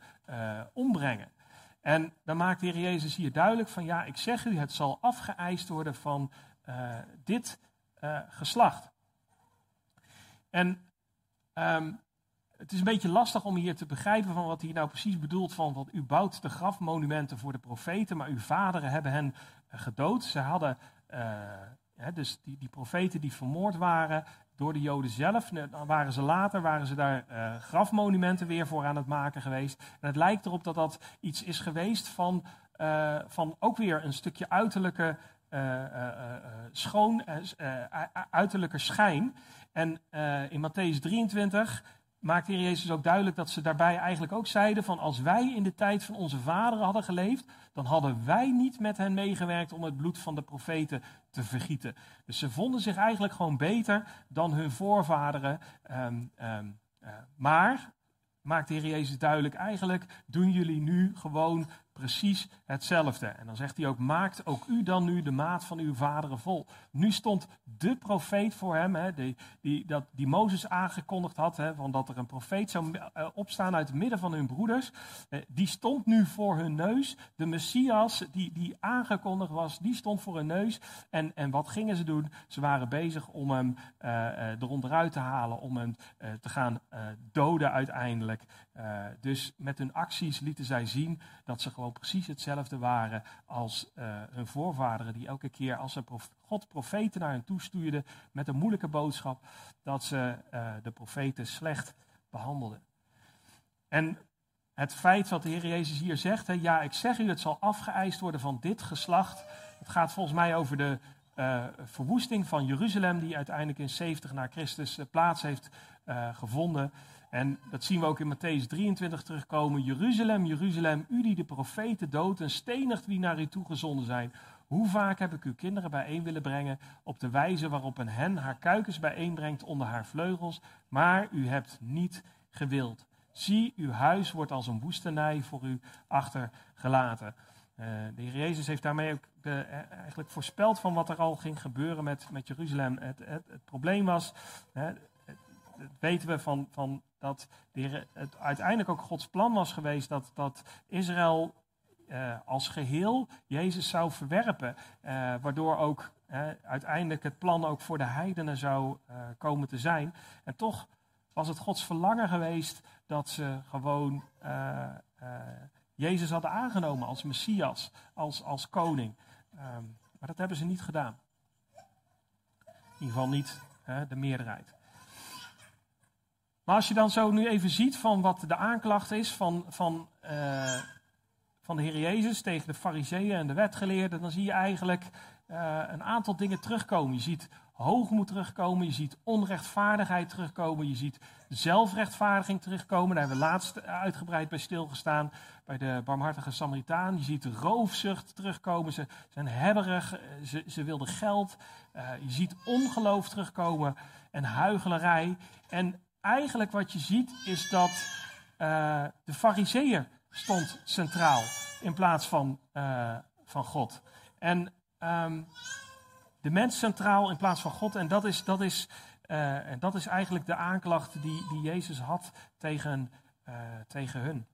ombrengen. En dan maakt de Heer Jezus hier duidelijk van ja, ik zeg u, het zal afgeëist worden van dit geslacht. En um, het is een beetje lastig om hier te begrijpen van wat hij nou precies bedoelt van wat u bouwt de grafmonumenten voor de profeten, maar uw vaderen hebben hen uh, gedood. Ze hadden, hè, dus die, die profeten die vermoord waren door de Joden zelf, dan waren ze later, waren ze daar uh, grafmonumenten weer voor aan het maken geweest. En het lijkt erop dat dat iets is geweest van, van ook weer een stukje uiterlijke schoon, uiterlijke schijn. En in Matthäus 23 maakt Heer Jezus ook duidelijk dat ze daarbij eigenlijk ook zeiden van als wij in de tijd van onze vaderen hadden geleefd, dan hadden wij niet met hen meegewerkt om het bloed van de profeten te vergieten. Dus ze vonden zich eigenlijk gewoon beter dan hun voorvaderen. Um, um, uh, maar, maakt de Heer Jezus duidelijk, eigenlijk doen jullie nu gewoon precies hetzelfde. En dan zegt hij ook, maakt ook u dan nu de maat van uw vaderen vol. Nu stond de profeet voor hem, hè, die, die, dat, die Mozes aangekondigd had, hè, van dat er een profeet zou eh, opstaan uit het midden van hun broeders. Eh, die stond nu voor hun neus. De Messias die, die aangekondigd was, die stond voor hun neus. En, en wat gingen ze doen? Ze waren bezig om hem uh, eronderuit te halen, om hem te gaan doden uiteindelijk. dus met hun acties lieten zij zien dat ze gewoon precies hetzelfde waren als uh, hun voorvaderen, die elke keer als ze God profeten naar hen toe stuurde met een moeilijke boodschap, dat ze uh, de profeten slecht behandelden. En het feit wat de Heer Jezus hier zegt, hè, ja, ik zeg u, het zal afgeëist worden van dit geslacht. Het gaat volgens mij over de uh, verwoesting van Jeruzalem, die uiteindelijk in 70 na Christus plaats heeft gevonden. En dat zien we ook in Matthäus 23 terugkomen. Jeruzalem, Jeruzalem, u die de profeten doodt en stenigt wie naar u toegezonden zijn. Hoe vaak heb ik uw kinderen bijeen willen brengen op de wijze waarop een hen haar kuikens bijeenbrengt onder haar vleugels, maar u hebt niet gewild. Zie, uw huis wordt als een woestenij voor u achtergelaten. Uh, de Heer Jezus heeft daarmee ook eh, eigenlijk voorspeld van wat er al ging gebeuren met, met Jeruzalem. Het, het, probleem was, hè, weten we van, van dat het uiteindelijk ook Gods plan was geweest dat, dat Israël uh, als geheel Jezus zou verwerpen. Uh, waardoor ook uh, uiteindelijk het plan ook voor de heidenen zou komen te zijn. En toch was het Gods verlangen geweest dat ze gewoon Jezus hadden aangenomen als Messias, als, als koning. Um, maar dat hebben ze niet gedaan. In ieder geval niet de meerderheid. Maar als je dan zo nu even ziet van wat de aanklacht is van, van, uh, van de Heer Jezus tegen de fariseeën en de wetgeleerden, dan zie je eigenlijk uh, een aantal dingen terugkomen. Je ziet hoogmoed terugkomen, je ziet onrechtvaardigheid terugkomen, je ziet zelfrechtvaardiging terugkomen. Daar hebben we laatst uitgebreid bij stilgestaan, bij de barmhartige Samaritaan. Je ziet roofzucht terugkomen, ze zijn hebberig, ze, ze wilden geld. Je ziet ongeloof terugkomen en huigelarij. En eigenlijk wat je ziet is dat uh, de fariseeër stond centraal in plaats van, uh, van God. En um, de mens centraal in plaats van God. En dat is, dat is, uh, dat is eigenlijk de aanklacht die, die Jezus had tegen, tegen hun.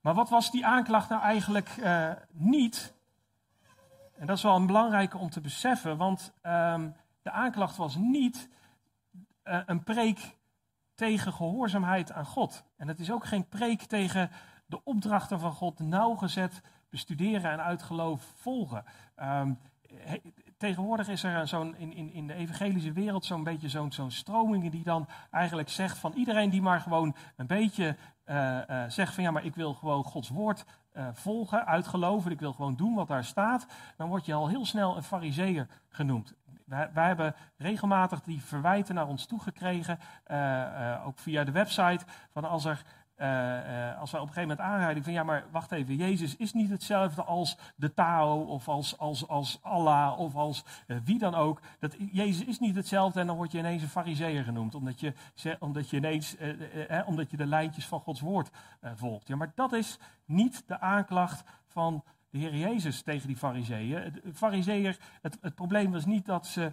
Maar wat was die aanklacht nou eigenlijk niet? En dat is wel een belangrijke om te beseffen, want ehm, de aanklacht was niet uh, een preek tegen gehoorzaamheid aan God. En het is ook geen preek tegen de opdrachten van God nauwgezet bestuderen en uit geloof volgen. Um, tegenwoordig is er zo'n in, in, in de evangelische wereld zo'n beetje zo'n zo'n stroming die dan eigenlijk zegt van iedereen die maar gewoon een beetje uh, uh, zegt van ja, maar ik wil gewoon Gods woord uh, volgen, uitgeloven, ik wil gewoon doen wat daar staat, dan word je al heel snel een fariseer genoemd. Wij, hebben regelmatig die verwijten naar ons toegekregen, ook via de website, van als er uh, als wij op een gegeven moment aanrijden van ja, maar wacht even, Jezus is niet hetzelfde als de Tao of als, als, als Allah of als wie dan ook. Dat, Jezus is niet hetzelfde en dan word je ineens een fariseer genoemd, omdat je, omdat je ineens, omdat je de lijntjes van Gods woord volgt. Ja, maar dat is niet de aanklacht van de Heer Jezus tegen die fariseeën. De het, het probleem was niet dat ze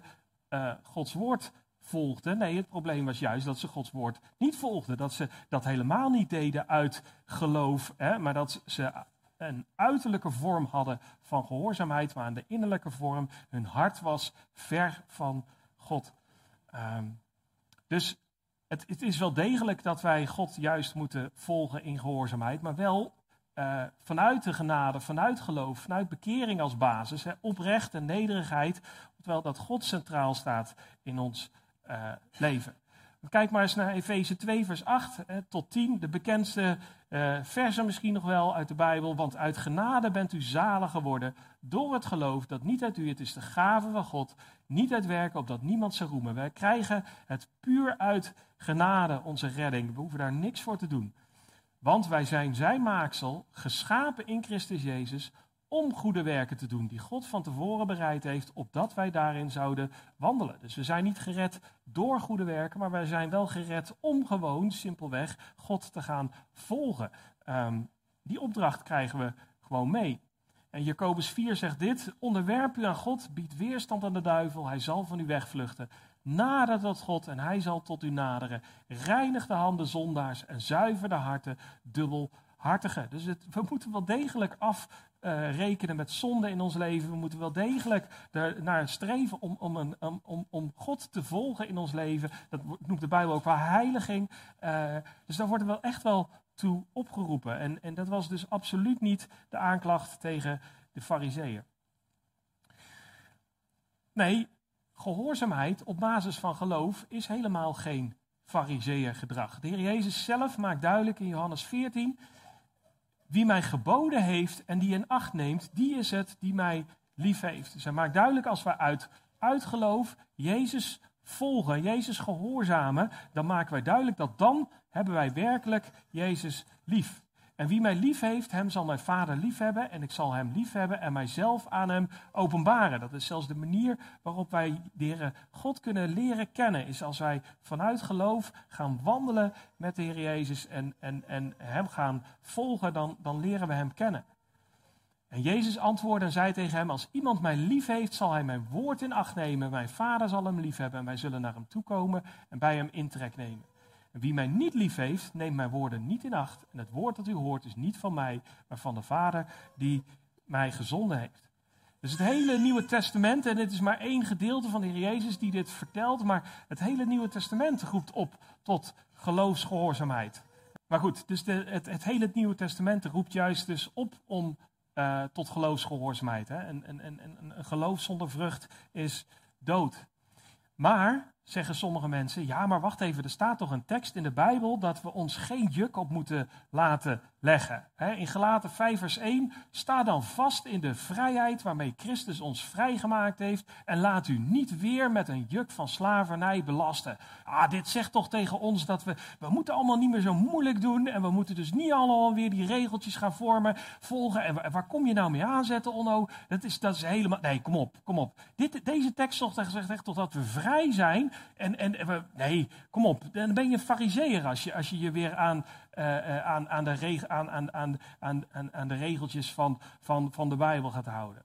Gods woord volgden. Nee, het probleem was juist dat ze Gods woord niet volgden. Dat ze dat helemaal niet deden uit geloof, hè, maar dat ze een uiterlijke vorm hadden van gehoorzaamheid, maar aan de innerlijke vorm hun hart was ver van God. Um, dus het, het, is wel degelijk dat wij God juist moeten volgen in gehoorzaamheid, maar wel uh, vanuit de genade, vanuit geloof, vanuit bekering als basis, hè, oprecht en nederigheid, terwijl dat God centraal staat in ons uh, leven. Kijk maar eens naar Efeze 2, vers 8 hè, tot 10, de bekendste uh, versen misschien nog wel uit de Bijbel. Want uit genade bent u zalig geworden door het geloof dat niet uit u, het is de gave van God, niet uit werken opdat niemand zou roemen. Wij krijgen het puur uit genade, onze redding. We hoeven daar niks voor te doen. Want wij zijn zijn maaksel, geschapen in Christus Jezus, om goede werken te doen die God van tevoren bereid heeft, opdat wij daarin zouden wandelen. Dus we zijn niet gered door goede werken, maar wij zijn wel gered om gewoon simpelweg God te gaan volgen. Um, die opdracht krijgen we gewoon mee. En Jacobus 4 zegt dit: Onderwerp u aan God, bied weerstand aan de duivel, hij zal van u wegvluchten. Nader tot God en hij zal tot u naderen. Reinig de handen zondaars en zuiver de harten dubbelhartigen. Dus het, we moeten wel degelijk af uh, rekenen met zonde in ons leven. We moeten wel degelijk er naar streven om, om, een, om, om God te volgen in ons leven. Dat noemt de Bijbel ook wel heiliging. Uh, dus daar worden we echt wel toe opgeroepen. En, en dat was dus absoluut niet de aanklacht tegen de fariseeën. Nee, gehoorzaamheid op basis van geloof is helemaal geen gedrag. De Heer Jezus zelf maakt duidelijk in Johannes 14 wie mij geboden heeft en die in acht neemt, die is het die mij lief heeft. Dus hij maakt duidelijk als we uit, uit geloof Jezus volgen, Jezus gehoorzamen, dan maken wij duidelijk dat dan hebben wij werkelijk Jezus lief. En wie mij lief heeft, hem zal mijn vader lief hebben en ik zal hem lief hebben en mijzelf aan hem openbaren. Dat is zelfs de manier waarop wij de God kunnen leren kennen, is als wij vanuit geloof gaan wandelen met de Heer Jezus en, en, en hem gaan volgen, dan, dan leren we hem kennen. En Jezus antwoordde en zei tegen hem, als iemand mij lief heeft, zal hij mijn woord in acht nemen. Mijn vader zal hem lief hebben en wij zullen naar hem toe komen en bij hem intrek nemen. Wie mij niet lief heeft, neemt mijn woorden niet in acht. En het woord dat u hoort is niet van mij, maar van de Vader die mij gezonden heeft. Dus het hele Nieuwe Testament, en dit is maar één gedeelte van de Heer Jezus die dit vertelt, maar het hele Nieuwe Testament roept op tot geloofsgehoorzaamheid. Maar goed, dus de, het, het, hele Nieuwe Testament roept juist dus op om uh, tot geloofsgehoorzaamheid. Hè? En, en, en, en een geloof zonder vrucht is dood. Maar zeggen sommige mensen, ja, maar wacht even, er staat toch een tekst in de Bijbel dat we ons geen juk op moeten laten leggen. In Galaten 5 vers 1, sta dan vast in de vrijheid waarmee Christus ons vrijgemaakt heeft en laat u niet weer met een juk van slavernij belasten. Ah, dit zegt toch tegen ons dat we, we moeten allemaal niet meer zo moeilijk doen en we moeten dus niet allemaal weer die regeltjes gaan vormen, volgen. En waar, kom je nou mee aanzetten, Onno? Dat is, dat is helemaal, nee, kom op, kom op. Dit, deze tekst zegt echt toch dat we vrij zijn en, en nee, kom op, dan ben je een fariseer als je, als je je weer aan uh, aan, aan, de aan, aan, aan, aan de regeltjes van, van, van de Bijbel gaat houden.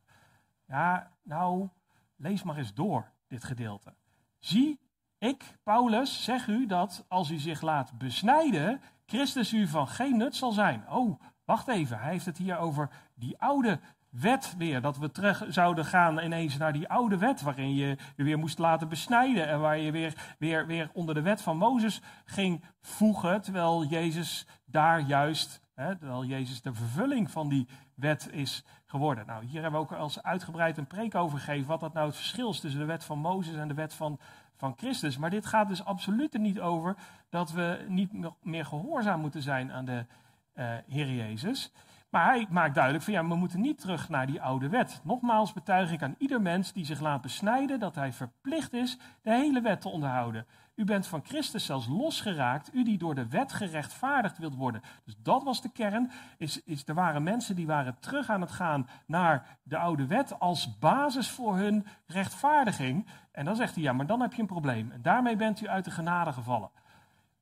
Ja, nou, lees maar eens door dit gedeelte. Zie, ik, Paulus, zeg u dat als u zich laat besnijden, Christus u van geen nut zal zijn. Oh, wacht even, hij heeft het hier over die oude wet weer. Dat we terug zouden gaan ineens naar die oude wet, waarin je je weer moest laten besnijden. En waar je weer, weer, weer onder de wet van Mozes ging voegen. Terwijl Jezus daar juist, hè, terwijl Jezus de vervulling van die wet is geworden. Nou, hier hebben we ook als uitgebreid een preek over gegeven. Wat dat nou het verschil is tussen de wet van Mozes en de wet van, van Christus. Maar dit gaat dus absoluut er niet over dat we niet meer gehoorzaam moeten zijn aan de uh, Heer Jezus. Maar hij maakt duidelijk van ja, we moeten niet terug naar die oude wet. Nogmaals betuig ik aan ieder mens die zich laat besnijden dat hij verplicht is de hele wet te onderhouden. U bent van Christus zelfs losgeraakt, u die door de wet gerechtvaardigd wilt worden. Dus dat was de kern. Is, is, er waren mensen die waren terug aan het gaan naar de oude wet als basis voor hun rechtvaardiging. En dan zegt hij, ja, maar dan heb je een probleem. En daarmee bent u uit de genade gevallen.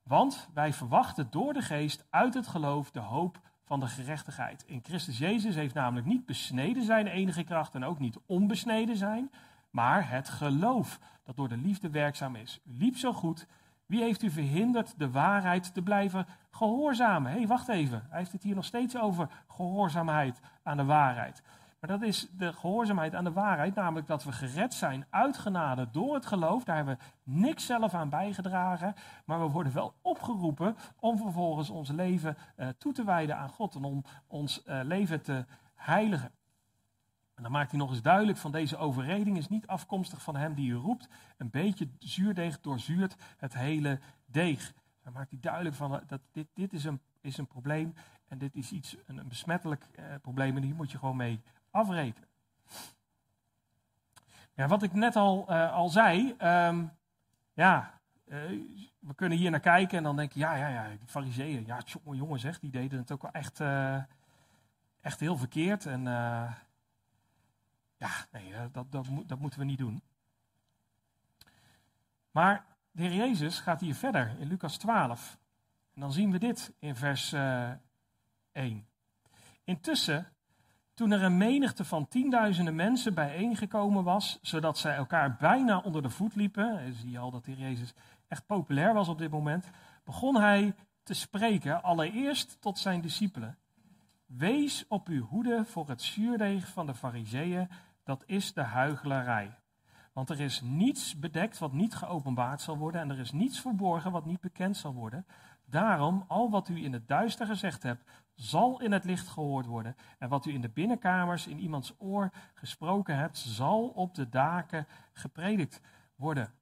Want wij verwachten door de geest uit het geloof de hoop van de gerechtigheid. In Christus Jezus heeft namelijk niet besneden zijn enige kracht en ook niet onbesneden zijn, maar het geloof dat door de liefde werkzaam is. U liep zo goed. Wie heeft u verhinderd de waarheid te blijven gehoorzamen? Hé, hey, wacht even. Hij heeft het hier nog steeds over gehoorzaamheid aan de waarheid. Maar dat is de gehoorzaamheid aan de waarheid, namelijk dat we gered zijn uit genade door het geloof. Daar hebben we niks zelf aan bijgedragen, maar we worden wel opgeroepen om vervolgens ons leven uh, toe te wijden aan God en om ons uh, leven te heiligen. En dan maakt hij nog eens duidelijk van deze overreding is niet afkomstig van hem die u roept. Een beetje zuurdeeg doorzuurt het hele deeg. Dan maakt hij duidelijk van dat dit, dit is, een, is een probleem en dit is iets, een, een besmettelijk uh, probleem en hier moet je gewoon mee afrekenen. Ja, wat ik net al, uh, al zei, um, ja, uh, we kunnen hier naar kijken en dan denk je, ja, ja, ja, die fariseeën, ja, jongen, jongen zeg, die deden het ook wel echt, uh, echt heel verkeerd. En ja, nee, dat, dat, dat moeten we niet doen. Maar de Heer Jezus gaat hier verder in Lucas 12. En dan zien we dit in vers 1. Intussen toen er een menigte van tienduizenden mensen bijeengekomen was, zodat zij elkaar bijna onder de voet liepen, zie je al dat de Jezus echt populair was op dit moment, begon hij te spreken, allereerst tot zijn discipelen. Wees op uw hoede voor het zuurdeeg van de fariseeën, dat is de huigelarij. Want er is niets bedekt wat niet geopenbaard zal worden en er is niets verborgen wat niet bekend zal worden. Daarom, al wat u in het duister gezegd hebt, zal in het licht gehoord worden. En wat u in de binnenkamers in iemands oor gesproken hebt, zal op de daken gepredikt worden.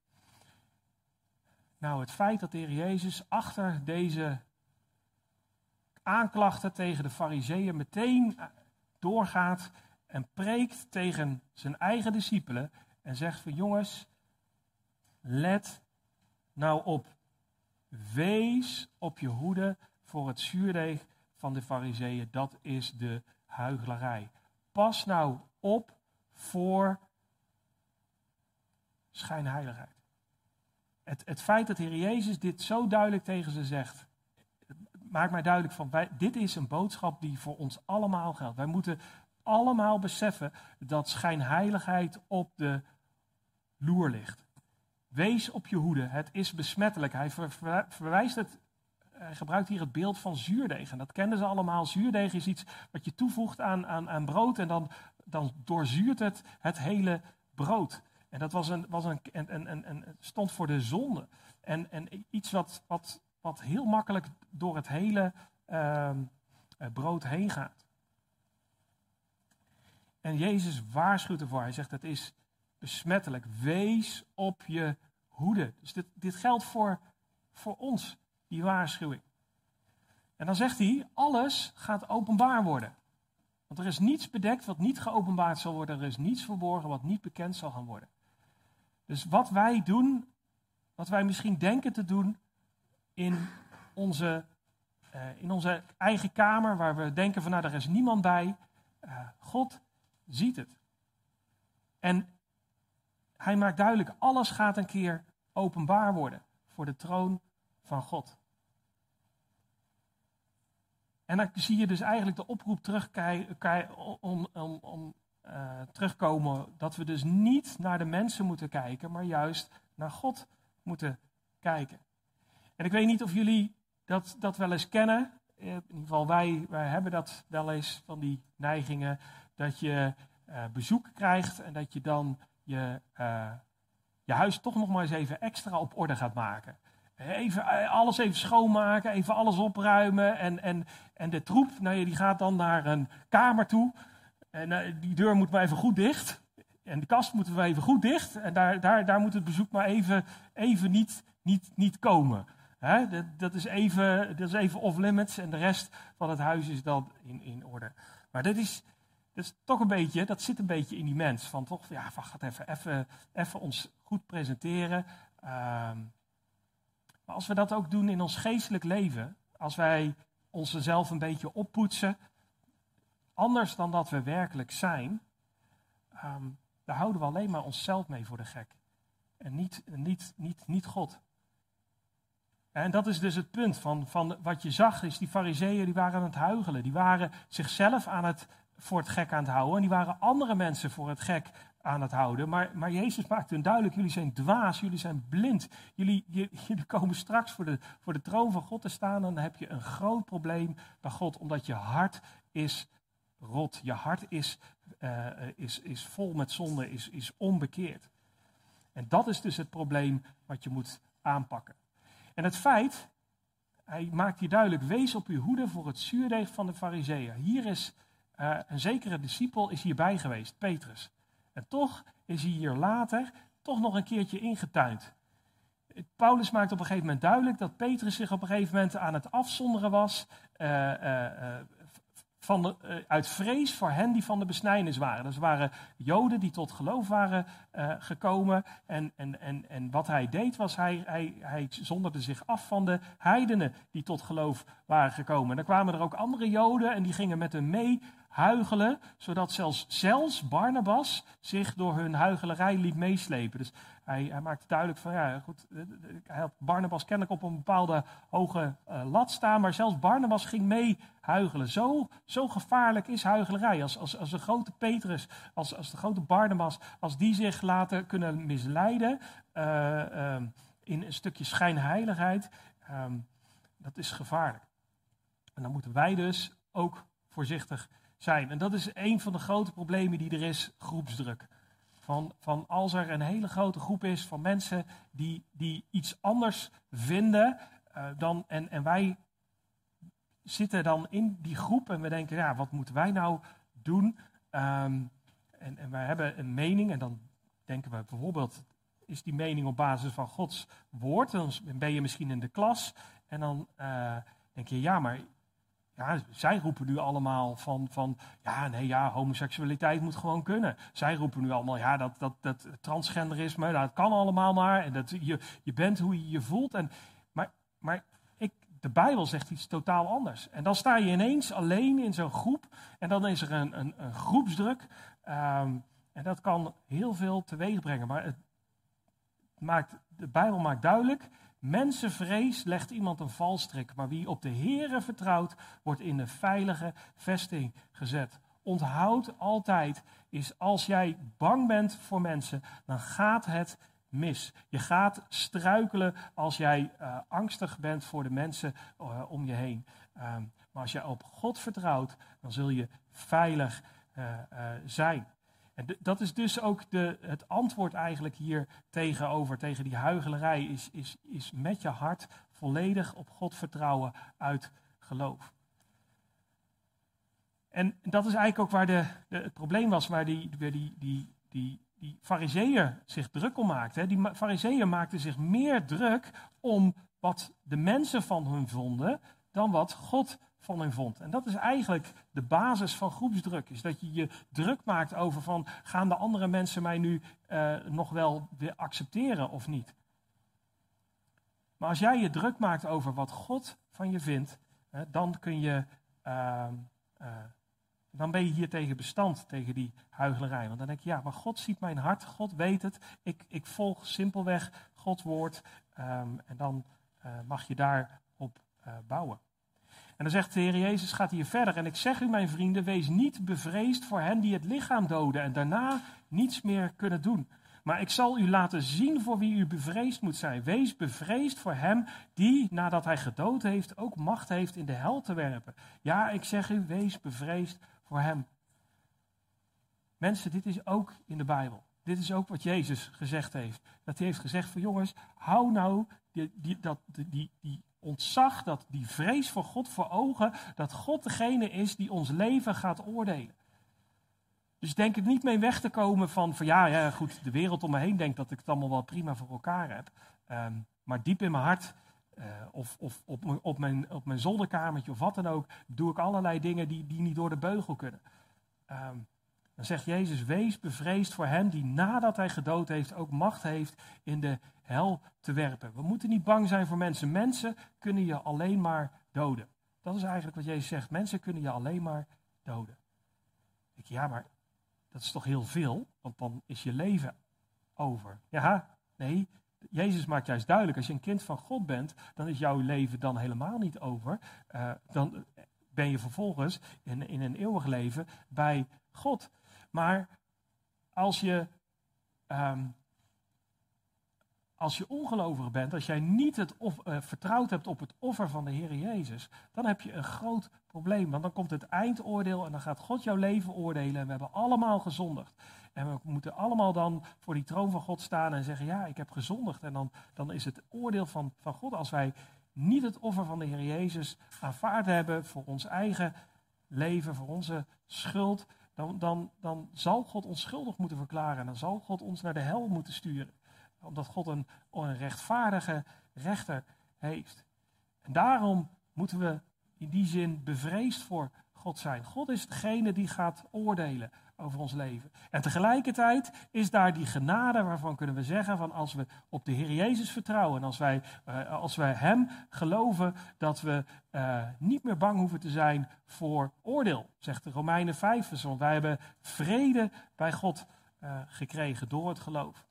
Nou, het feit dat de Heer Jezus achter deze aanklachten tegen de Fariseeën meteen doorgaat en preekt tegen zijn eigen discipelen en zegt van jongens, let nou op. Wees op je hoede voor het zuurdeeg van de fariseeën, dat is de huigelarij. Pas nou op voor schijnheiligheid. Het, het feit dat de Heer Jezus dit zo duidelijk tegen ze zegt, maakt mij duidelijk van, dit is een boodschap die voor ons allemaal geldt. Wij moeten allemaal beseffen dat schijnheiligheid op de loer ligt. Wees op je hoede, het is besmettelijk. Hij verwijst het hij gebruikt hier het beeld van zuurdeeg. En dat kenden ze allemaal. Zuurdeeg is iets wat je toevoegt aan, aan, aan brood en dan, dan doorzuurt het het hele brood. En dat was een, was een, en, en, en, stond voor de zonde. En, en iets wat, wat, wat heel makkelijk door het hele uh, brood heen gaat. En Jezus waarschuwt ervoor. Hij zegt: Het is besmettelijk. Wees op je hoede. Dus dit, dit geldt voor, voor ons die waarschuwing. En dan zegt hij, alles gaat openbaar worden. Want er is niets bedekt wat niet geopenbaard zal worden. Er is niets verborgen wat niet bekend zal gaan worden. Dus wat wij doen, wat wij misschien denken te doen in onze, uh, in onze eigen kamer, waar we denken van nou, er is niemand bij. Uh, God ziet het. En hij maakt duidelijk, alles gaat een keer openbaar worden voor de troon van God. En dan zie je dus eigenlijk de oproep om, om, om uh, terugkomen dat we dus niet naar de mensen moeten kijken, maar juist naar God moeten kijken. En ik weet niet of jullie dat, dat wel eens kennen. in ieder geval wij, wij hebben dat wel eens van die neigingen, dat je uh, bezoek krijgt en dat je dan je, je huis toch nog maar eens even extra op orde gaat maken. Even alles even schoonmaken, even alles opruimen. En, en, en de troep, nou ja, die gaat dan naar een kamer toe. En uh, die deur moet maar even goed dicht. En de kast moeten we even goed dicht. En daar, daar, daar moet het bezoek maar even, even niet, niet, niet komen. Hè? Dat, dat, is even, dat is even off limits. En de rest van het huis is dan in, in orde. Maar dat is, dat is toch een beetje, dat zit een beetje in die mens. Van toch, ja, gaat even, even, even ons goed presenteren. Um, maar als we dat ook doen in ons geestelijk leven, als wij onszelf een beetje oppoetsen, anders dan dat we werkelijk zijn, um, daar houden we alleen maar onszelf mee voor de gek. En niet, niet, niet, niet God. En dat is dus het punt van, van wat je zag, is die fariseeën die waren aan het huigelen. Die waren zichzelf aan het, voor het gek aan het houden. En die waren andere mensen voor het gek aan het houden. Maar, maar Jezus maakt hun duidelijk, jullie zijn dwaas, jullie zijn blind. Jullie, [laughs] jullie komen straks voor de, voor de troon van God te staan en dan heb je een groot probleem bij God, omdat je hart is rot. Je hart is, uh, is, is vol met zonde, is, is onbekeerd. En dat is dus het probleem wat je moet aanpakken. En het feit, hij maakt hier duidelijk, wees op uw hoede voor het zuurdeeg van de fariseeën. Hier is uh, een zekere discipel is hierbij geweest, Petrus. En toch is hij hier later toch nog een keertje ingetuind. Paulus maakt op een gegeven moment duidelijk dat Petrus zich op een gegeven moment aan het afzonderen was. Uh, uh, van de, uh, uit vrees voor hen die van de besnijdenis waren. Dus waren Joden die tot geloof waren uh, gekomen. En, en, en, en wat hij deed was, hij, hij, hij zonderde zich af van de heidenen die tot geloof waren gekomen. En dan kwamen er ook andere Joden en die gingen met hem mee huigelen, zodat zelfs, zelfs Barnabas zich door hun huigelerij liet meeslepen. Dus hij, hij maakte duidelijk van, ja goed, hij had Barnabas kennelijk op een bepaalde hoge lat staan, maar zelfs Barnabas ging mee huigelen. Zo, zo gevaarlijk is huigelerij. Als, als, als de grote Petrus, als, als de grote Barnabas, als die zich laten kunnen misleiden uh, in een stukje schijnheiligheid, um, dat is gevaarlijk. En dan moeten wij dus ook voorzichtig zijn. En dat is een van de grote problemen die er is, groepsdruk. Van, van als er een hele grote groep is van mensen die, die iets anders vinden uh, dan, en, en wij zitten dan in die groep en we denken, ja, wat moeten wij nou doen? Um, en, en wij hebben een mening en dan denken we bijvoorbeeld, is die mening op basis van Gods woord? Dan ben je misschien in de klas en dan uh, denk je, ja, maar ja, zij roepen nu allemaal van, van, ja, nee, ja, homoseksualiteit moet gewoon kunnen. Zij roepen nu allemaal, ja, dat, dat, dat transgenderisme, dat kan allemaal maar. En dat je, je bent hoe je je voelt. En, maar maar ik, de Bijbel zegt iets totaal anders. En dan sta je ineens alleen in zo'n groep. En dan is er een, een, groepsdruk. Um, en dat kan heel veel teweeg brengen. Maar het maakt, de Bijbel maakt duidelijk, Mensenvrees legt iemand een valstrik, maar wie op de Here vertrouwt, wordt in een veilige vesting gezet. Onthoud altijd, is als jij bang bent voor mensen, dan gaat het mis. Je gaat struikelen als jij uh, angstig bent voor de mensen uh, om je heen. Um, maar als jij op God vertrouwt, dan zul je veilig uh, zijn. En dat is dus ook de, het antwoord eigenlijk hier tegenover, tegen die huigelerij, is, is, is met je hart volledig op God vertrouwen uit geloof. En dat is eigenlijk ook waar de, de, het probleem was, waar die, die, die, die, die fariseeën zich druk om maakten. Die fariseeën maakten zich meer druk om wat de mensen van hun vonden, dan wat God vond. En dat is eigenlijk de basis van groepsdruk. Is dat je je druk maakt over van gaan de andere mensen mij nu uh, nog wel weer accepteren of niet. Maar als jij je druk maakt over wat God van je vindt, uh, dan kun je. Uh, dan ben je hier tegen bestand, tegen die huigelerij. Want dan denk je, ja, maar God ziet mijn hart, God weet het. Ik, ik volg simpelweg Gods woord. Um, en dan mag je daarop bouwen. En dan zegt de Heer Jezus, gaat hier verder. En ik zeg u, mijn vrienden, wees niet bevreesd voor hen die het lichaam doden en daarna niets meer kunnen doen. Maar ik zal u laten zien voor wie u bevreesd moet zijn. Wees bevreesd voor hem die, nadat hij gedood heeft, ook macht heeft in de hel te werpen. Ja, ik zeg u, wees bevreesd voor hem. Mensen, dit is ook in de Bijbel. Dit is ook wat Jezus gezegd heeft. Dat hij heeft gezegd van jongens, hou nou die, die, dat, die, die ontzag, dat, die vrees voor God voor ogen, dat God degene is die ons leven gaat oordelen. Dus denk er niet mee weg te komen van, van ja, ja, goed, de wereld om me heen denkt dat ik het allemaal wel prima voor elkaar heb. Ehm, maar diep in mijn hart, uh, of, of op, op, mijn, op mijn zolderkamertje of wat dan ook, doe ik allerlei dingen die, die niet door de beugel kunnen. Um, dan zegt Jezus, wees bevreesd voor hem die nadat hij gedood heeft ook macht heeft in de hel te werpen. We moeten niet bang zijn voor mensen. Mensen kunnen je alleen maar doden. Dat is eigenlijk wat Jezus zegt. Mensen kunnen je alleen maar doden. Ik, ja, maar dat is toch heel veel, want dan is je leven over. Ja, nee, Jezus maakt juist duidelijk, als je een kind van God bent, dan is jouw leven dan helemaal niet over. Uh, dan ben je vervolgens in, in een eeuwig leven bij God. Maar als je, um, als je ongelovig bent, als jij niet het uh, vertrouwd hebt op het offer van de Heer Jezus, dan heb je een groot probleem. Want dan komt het eindoordeel en dan gaat God jouw leven oordelen. En we hebben allemaal gezondigd. En we moeten allemaal dan voor die troon van God staan en zeggen, ja, ik heb gezondigd. En dan, dan is het oordeel van, van God als wij niet het offer van de Heer Jezus aanvaard hebben voor ons eigen leven, voor onze schuld, dan, dan, dan zal God ons schuldig moeten verklaren. En dan zal God ons naar de hel moeten sturen. Omdat God een, een rechtvaardige rechter heeft. En daarom moeten we in die zin bevreesd voor God zijn. God is degene die gaat oordelen over ons leven. En tegelijkertijd is daar die genade waarvan kunnen we zeggen van als we op de Heer Jezus vertrouwen, als wij, uh, als wij Hem geloven, dat we uh, niet meer bang hoeven te zijn voor oordeel, zegt de Romeinen 5. Want wij hebben vrede bij God uh, gekregen door het geloof.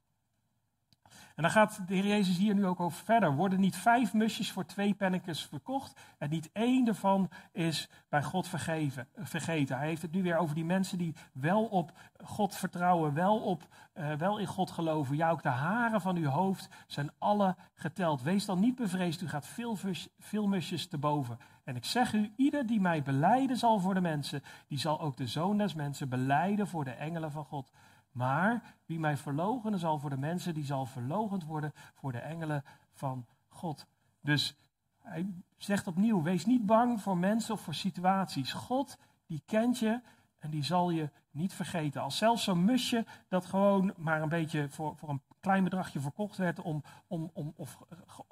En dan gaat de Heer Jezus hier nu ook over verder. Worden niet vijf musjes voor twee pennekes verkocht en niet één ervan is bij God vergeven, vergeten. Hij heeft het nu weer over die mensen die wel op God vertrouwen, wel, op, uh, wel in God geloven. Ja, ook de haren van uw hoofd zijn alle geteld. Wees dan niet bevreesd, u gaat veel, veel musjes te boven. En ik zeg u, ieder die mij beleiden zal voor de mensen, die zal ook de zoon des mensen beleiden voor de engelen van God. Maar wie mij verloochenen zal voor de mensen, die zal verlogend worden voor de engelen van God. Dus hij zegt opnieuw, wees niet bang voor mensen of voor situaties. God, die kent je en die zal je niet vergeten. Als zelfs zo'n musje dat gewoon maar een beetje voor, voor een klein bedragje verkocht werd om, om, om of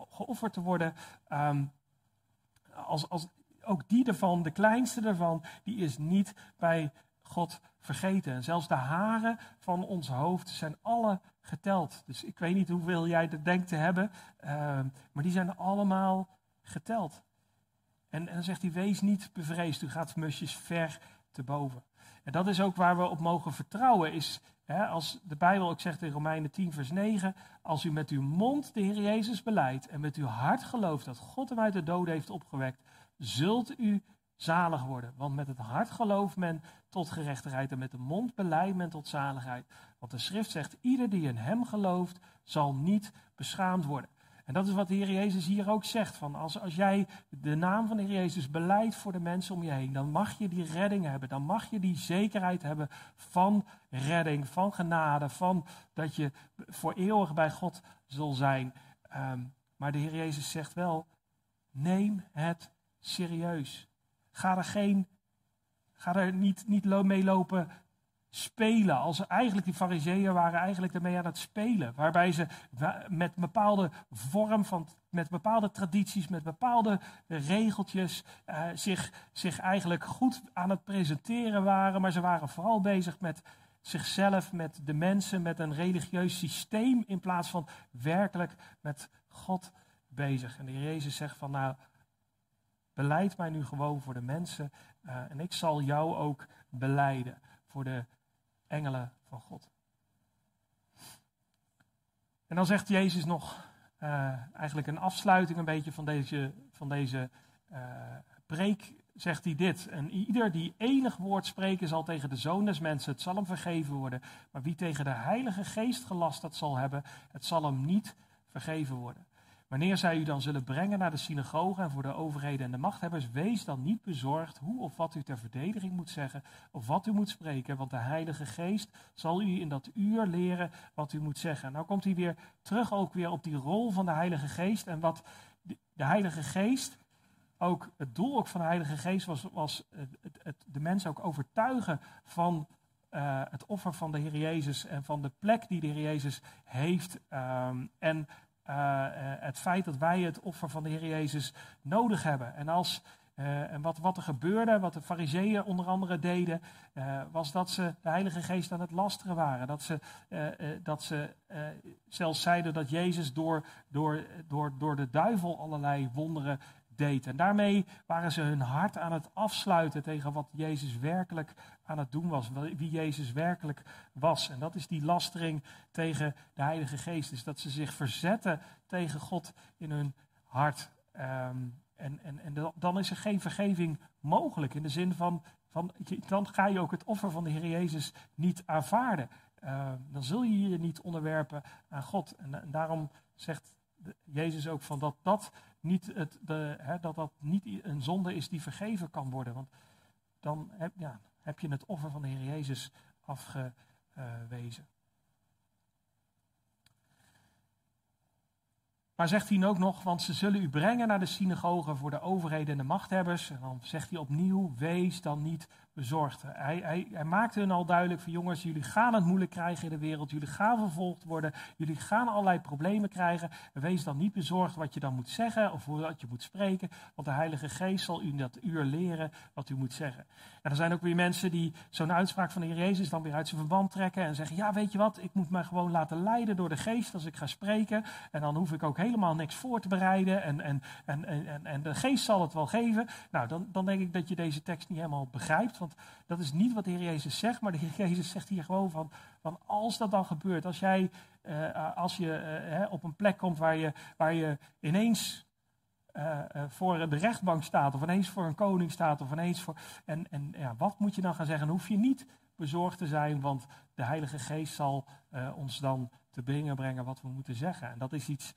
geofferd te worden. Um, als, als, ook die ervan, de kleinste ervan, die is niet bij God vergeten. En zelfs de haren van ons hoofd zijn alle geteld. Dus ik weet niet hoeveel jij er denkt te hebben, uh, maar die zijn allemaal geteld. En, en dan zegt hij, wees niet bevreesd, u gaat musjes ver te boven. En dat is ook waar we op mogen vertrouwen, is hè, als de Bijbel ook zegt in Romeinen 10 vers 9, als u met uw mond de Heer Jezus beleidt en met uw hart gelooft dat God hem uit de doden heeft opgewekt, zult u zalig worden. Want met het hart gelooft men tot gerechtigheid en met de mond beleidt men tot zaligheid. Want de schrift zegt, ieder die in hem gelooft zal niet beschaamd worden. En dat is wat de Heer Jezus hier ook zegt. Van als, als jij de naam van de Heer Jezus beleidt voor de mensen om je heen, dan mag je die redding hebben. Dan mag je die zekerheid hebben van redding, van genade, van dat je voor eeuwig bij God zal zijn. Um, maar de Heer Jezus zegt wel, neem het serieus. Ga er, geen, ga er niet, niet mee lopen spelen. Als eigenlijk die fariseeën waren eigenlijk ermee aan het spelen. Waarbij ze met bepaalde vorm van, met bepaalde tradities, met bepaalde regeltjes uh, zich, zich eigenlijk goed aan het presenteren waren. Maar ze waren vooral bezig met zichzelf, met de mensen, met een religieus systeem. In plaats van werkelijk met God bezig. En de Jezus zegt van nou, Beleid mij nu gewoon voor de mensen uh, en ik zal jou ook beleiden voor de engelen van God. En dan zegt Jezus nog uh, eigenlijk een afsluiting een beetje van deze, van deze uh, preek zegt hij dit. En ieder die enig woord spreken zal tegen de zoon des mensen, het zal hem vergeven worden. Maar wie tegen de Heilige Geest gelast dat zal hebben, het zal hem niet vergeven worden. Wanneer zij u dan zullen brengen naar de synagoge en voor de overheden en de machthebbers, wees dan niet bezorgd hoe of wat u ter verdediging moet zeggen of wat u moet spreken, want de Heilige Geest zal u in dat uur leren wat u moet zeggen. Nou komt hij weer terug ook weer op die rol van de Heilige Geest en wat de Heilige Geest ook het doel ook van de Heilige Geest was, was het, het, de mensen ook overtuigen van uh, het offer van de Heer Jezus en van de plek die de Heer Jezus heeft. Um, en uh, het feit dat wij het offer van de Heer Jezus nodig hebben. En, als, uh, en wat, wat er gebeurde, wat de fariseeën onder andere deden, was dat ze de Heilige Geest aan het lasteren waren. Dat ze, dat ze zelfs zeiden dat Jezus door, door, door, door de duivel allerlei wonderen deed. En daarmee waren ze hun hart aan het afsluiten tegen wat Jezus werkelijk aan het doen was. Wie Jezus werkelijk was. En dat is die lastering tegen de Heilige Geest. Dus dat ze zich verzetten tegen God in hun hart. Um, en, en, en dan is er geen vergeving mogelijk. In de zin van, van dan ga je ook het offer van de Heer Jezus niet aanvaarden. Uh, dan zul je je niet onderwerpen aan God. En, daarom zegt Jezus ook van dat dat niet, het, hè, dat dat niet een zonde is die vergeven kan worden. Want dan heb, ja, heb je het offer van de Heer Jezus afgewezen. Maar zegt hij ook nog, want ze zullen u brengen naar de synagogen voor de overheden en de machthebbers. En dan zegt hij opnieuw, wees dan niet bezorgd. Hij, hij, hij maakte hun al duidelijk van jongens, jullie gaan het moeilijk krijgen in de wereld. Jullie gaan vervolgd worden. Jullie gaan allerlei problemen krijgen. wees dan niet bezorgd wat je dan moet zeggen of wat je moet spreken. Want de Heilige Geest zal u dat uur leren wat u moet zeggen. En er zijn ook weer mensen die zo'n uitspraak van de Heer Jezus dan weer uit zijn verband trekken. En zeggen, ja weet je wat, ik moet me gewoon laten leiden door de Geest als ik ga spreken. En dan hoef ik ook helemaal niks voor te bereiden. En, en, en, en, en de Geest zal het wel geven. Nou, dan, dan denk ik dat je deze tekst niet helemaal begrijpt. Want dat is niet wat de Heer Jezus zegt, maar de Heer Jezus zegt hier gewoon van, van als dat dan gebeurt, als jij uh, als je uh, op een plek komt waar je, waar je ineens voor de rechtbank staat, of ineens voor een koning staat, of ineens voor. En, en ja, wat moet je dan gaan zeggen? Dan hoef je niet bezorgd te zijn, want de Heilige Geest zal ons dan te brengen brengen wat we moeten zeggen. En dat is iets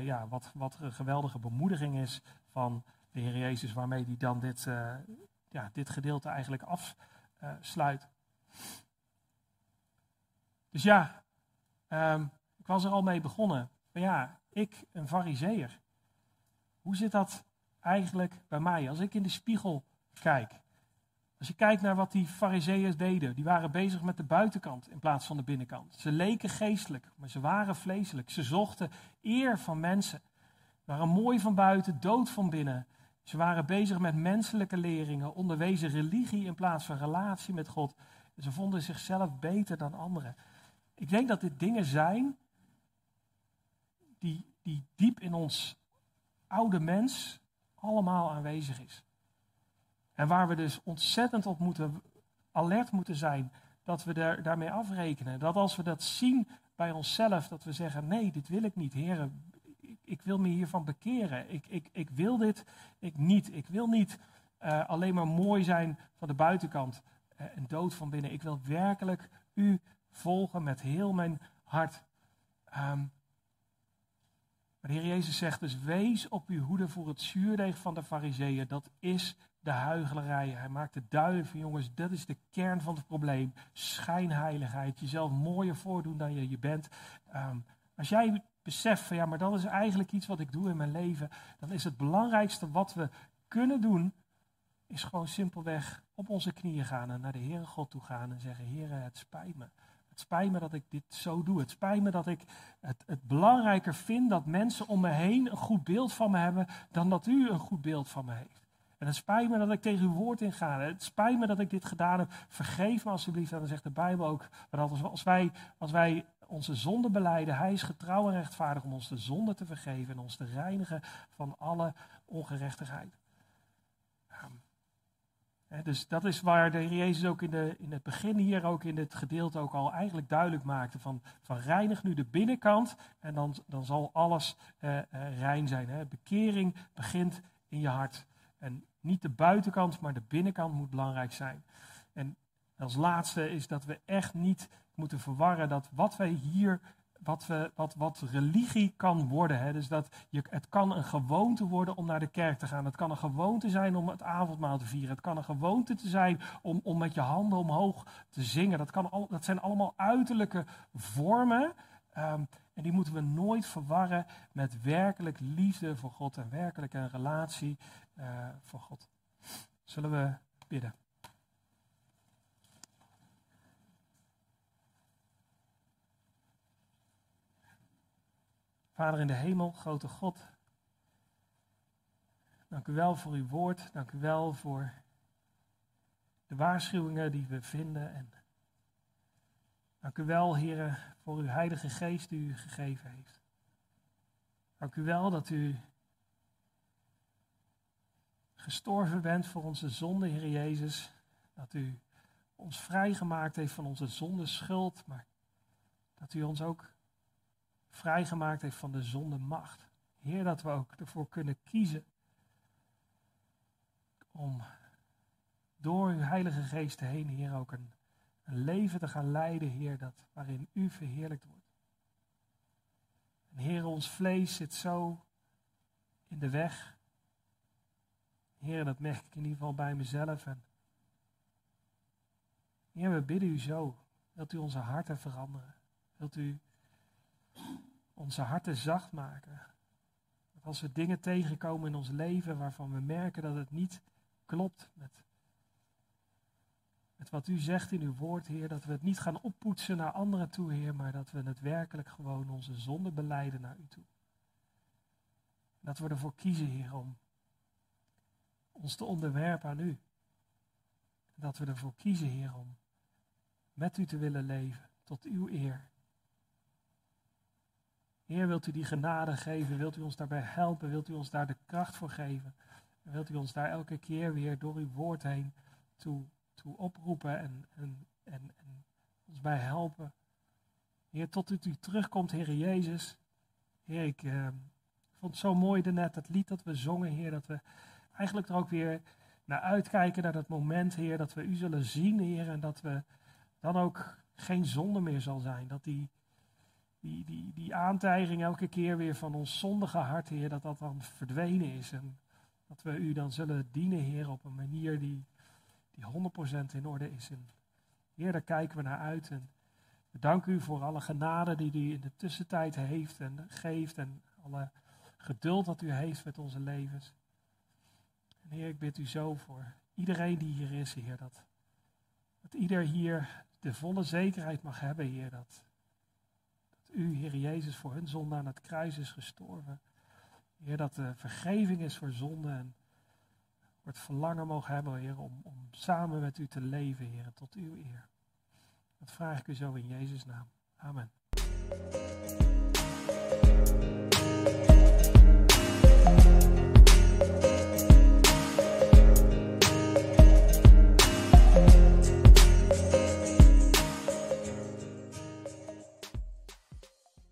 ja, wat, wat een geweldige bemoediging is van de Heer Jezus, waarmee hij dan dit, ja, dit gedeelte eigenlijk afsluit. dus ja, um, ik was er al mee begonnen. Maar ja, ik, een fariseer. Hoe zit dat eigenlijk bij mij? Als ik in de spiegel kijk. Als je kijkt naar wat die fariseeërs deden. Die waren bezig met de buitenkant in plaats van de binnenkant. Ze leken geestelijk, maar ze waren vleeselijk. Ze zochten eer van mensen. Waren mooi van buiten, dood van binnen. Ze waren bezig met menselijke leringen, onderwezen religie in plaats van relatie met God. Ze vonden zichzelf beter dan anderen. Ik denk dat dit dingen zijn die, die diep in ons oude mens allemaal aanwezig is. En waar we dus ontzettend op moeten, alert moeten zijn, dat we daar, daarmee afrekenen. Dat als we dat zien bij onszelf, dat we zeggen, nee, dit wil ik niet, heren, ik wil me hiervan bekeren. Ik, ik, ik wil dit ik niet. Ik wil niet uh, alleen maar mooi zijn van de buitenkant uh, en dood van binnen. Ik wil werkelijk u volgen met heel mijn hart. Um, maar de Heer Jezus zegt dus, wees op uw hoede voor het zuurdeeg van de fariseeën. Dat is de huigelarij. Hij maakt het duidelijk van jongens, dat is de kern van het probleem. Schijnheiligheid, jezelf mooier voordoen dan je je bent. Um, als jij besef van ja, maar dat is eigenlijk iets wat ik doe in mijn leven, dan is het belangrijkste wat we kunnen doen, is gewoon simpelweg op onze knieën gaan en naar de Heere God toe gaan en zeggen, Heere, het spijt me. Het spijt me dat ik dit zo doe. Het spijt me dat ik het, het belangrijker vind dat mensen om me heen een goed beeld van me hebben dan dat u een goed beeld van me heeft. En het spijt me dat ik tegen uw woord inga. Het spijt me dat ik dit gedaan heb. Vergeef me alsjeblieft. En dan zegt de Bijbel ook. Want als wij, als wij onze zonde beleiden. Hij is getrouw en rechtvaardig om ons de zonde te vergeven en ons te reinigen van alle ongerechtigheid. dus dat is waar de Jezus ook in, de, in het begin hier, ook in dit gedeelte ook al eigenlijk duidelijk maakte. Van, van reinig nu de binnenkant en dan, dan zal alles uh, rein zijn. Hè. Bekering begint in je hart. En Niet de buitenkant, maar de binnenkant moet belangrijk zijn. En als laatste is dat we echt niet moeten verwarren dat wat wij hier, wat, we, wat, wat religie kan worden. Hè, dus dat je, het kan een gewoonte worden om naar de kerk te gaan. Het kan een gewoonte zijn om het avondmaal te vieren. Het kan een gewoonte te zijn om, om met je handen omhoog te zingen. Dat, kan al, dat zijn allemaal uiterlijke vormen. Um, en die moeten we nooit verwarren met werkelijk liefde voor God en werkelijk een relatie uh, voor God. Zullen we bidden? Vader in de hemel, grote God, dank u wel voor uw woord. Dank u wel voor de waarschuwingen die we vinden. En dank u wel, heren, voor uw heilige geest die u gegeven heeft. Dank u wel dat u gestorven bent voor onze zonde, Heer Jezus. Dat u ons vrijgemaakt heeft van onze zonde schuld, maar dat u ons ook vrijgemaakt heeft van de zonde macht. Heer, dat we ook ervoor kunnen kiezen om door uw Heilige Geest heen, Heer, ook een, een leven te gaan leiden, Heer, dat, waarin u verheerlijkt wordt. En Heer, ons vlees zit zo in de weg. Heer, dat merk ik in ieder geval bij mezelf. En Heer, we bidden u zo. Wilt u onze harten veranderen? Wilt u onze harten zacht maken. Dat als we dingen tegenkomen in ons leven waarvan we merken dat het niet klopt met, met wat u zegt in uw woord, Heer, dat we het niet gaan oppoetsen naar anderen toe, Heer, maar dat we het werkelijk gewoon onze zonde beleiden naar u toe. Dat we ervoor kiezen, Heer, om ons te onderwerpen aan u. Dat we ervoor kiezen, Heer, om met u te willen leven, tot uw eer. Heer, wilt u die genade geven? Wilt u ons daarbij helpen? Wilt u ons daar de kracht voor geven? wilt u ons daar elke keer weer door uw woord heen toe, toe oproepen en, en, en, en ons bij helpen? Heer, tot u, u terugkomt, Heer Jezus. Heer, ik eh, vond het zo mooi daarnet, dat lied dat we zongen, Heer, dat we eigenlijk er ook weer naar uitkijken, naar dat moment, Heer, dat we u zullen zien, Heer, en dat we dan ook geen zonde meer zal zijn. Dat die die, die, die aantijging elke keer weer van ons zondige hart, Heer, dat dat dan verdwenen is. En dat we u dan zullen dienen, Heer, op een manier die, die 100% in orde is. En Heer, daar kijken we naar uit. En we danken u voor alle genade die u in de tussentijd heeft en geeft. En alle geduld dat u heeft met onze levens. En Heer, ik bid u zo voor iedereen die hier is, Heer, dat, dat ieder hier de volle zekerheid mag hebben, Heer, dat u, Heer Jezus, voor hun zonde aan het kruis is gestorven. Heer, dat er vergeving is voor zonde en wordt verlangen mogen hebben, Heer, om, om samen met u te leven, Heer, tot uw eer. Dat vraag ik u zo in Jezus' naam. Amen.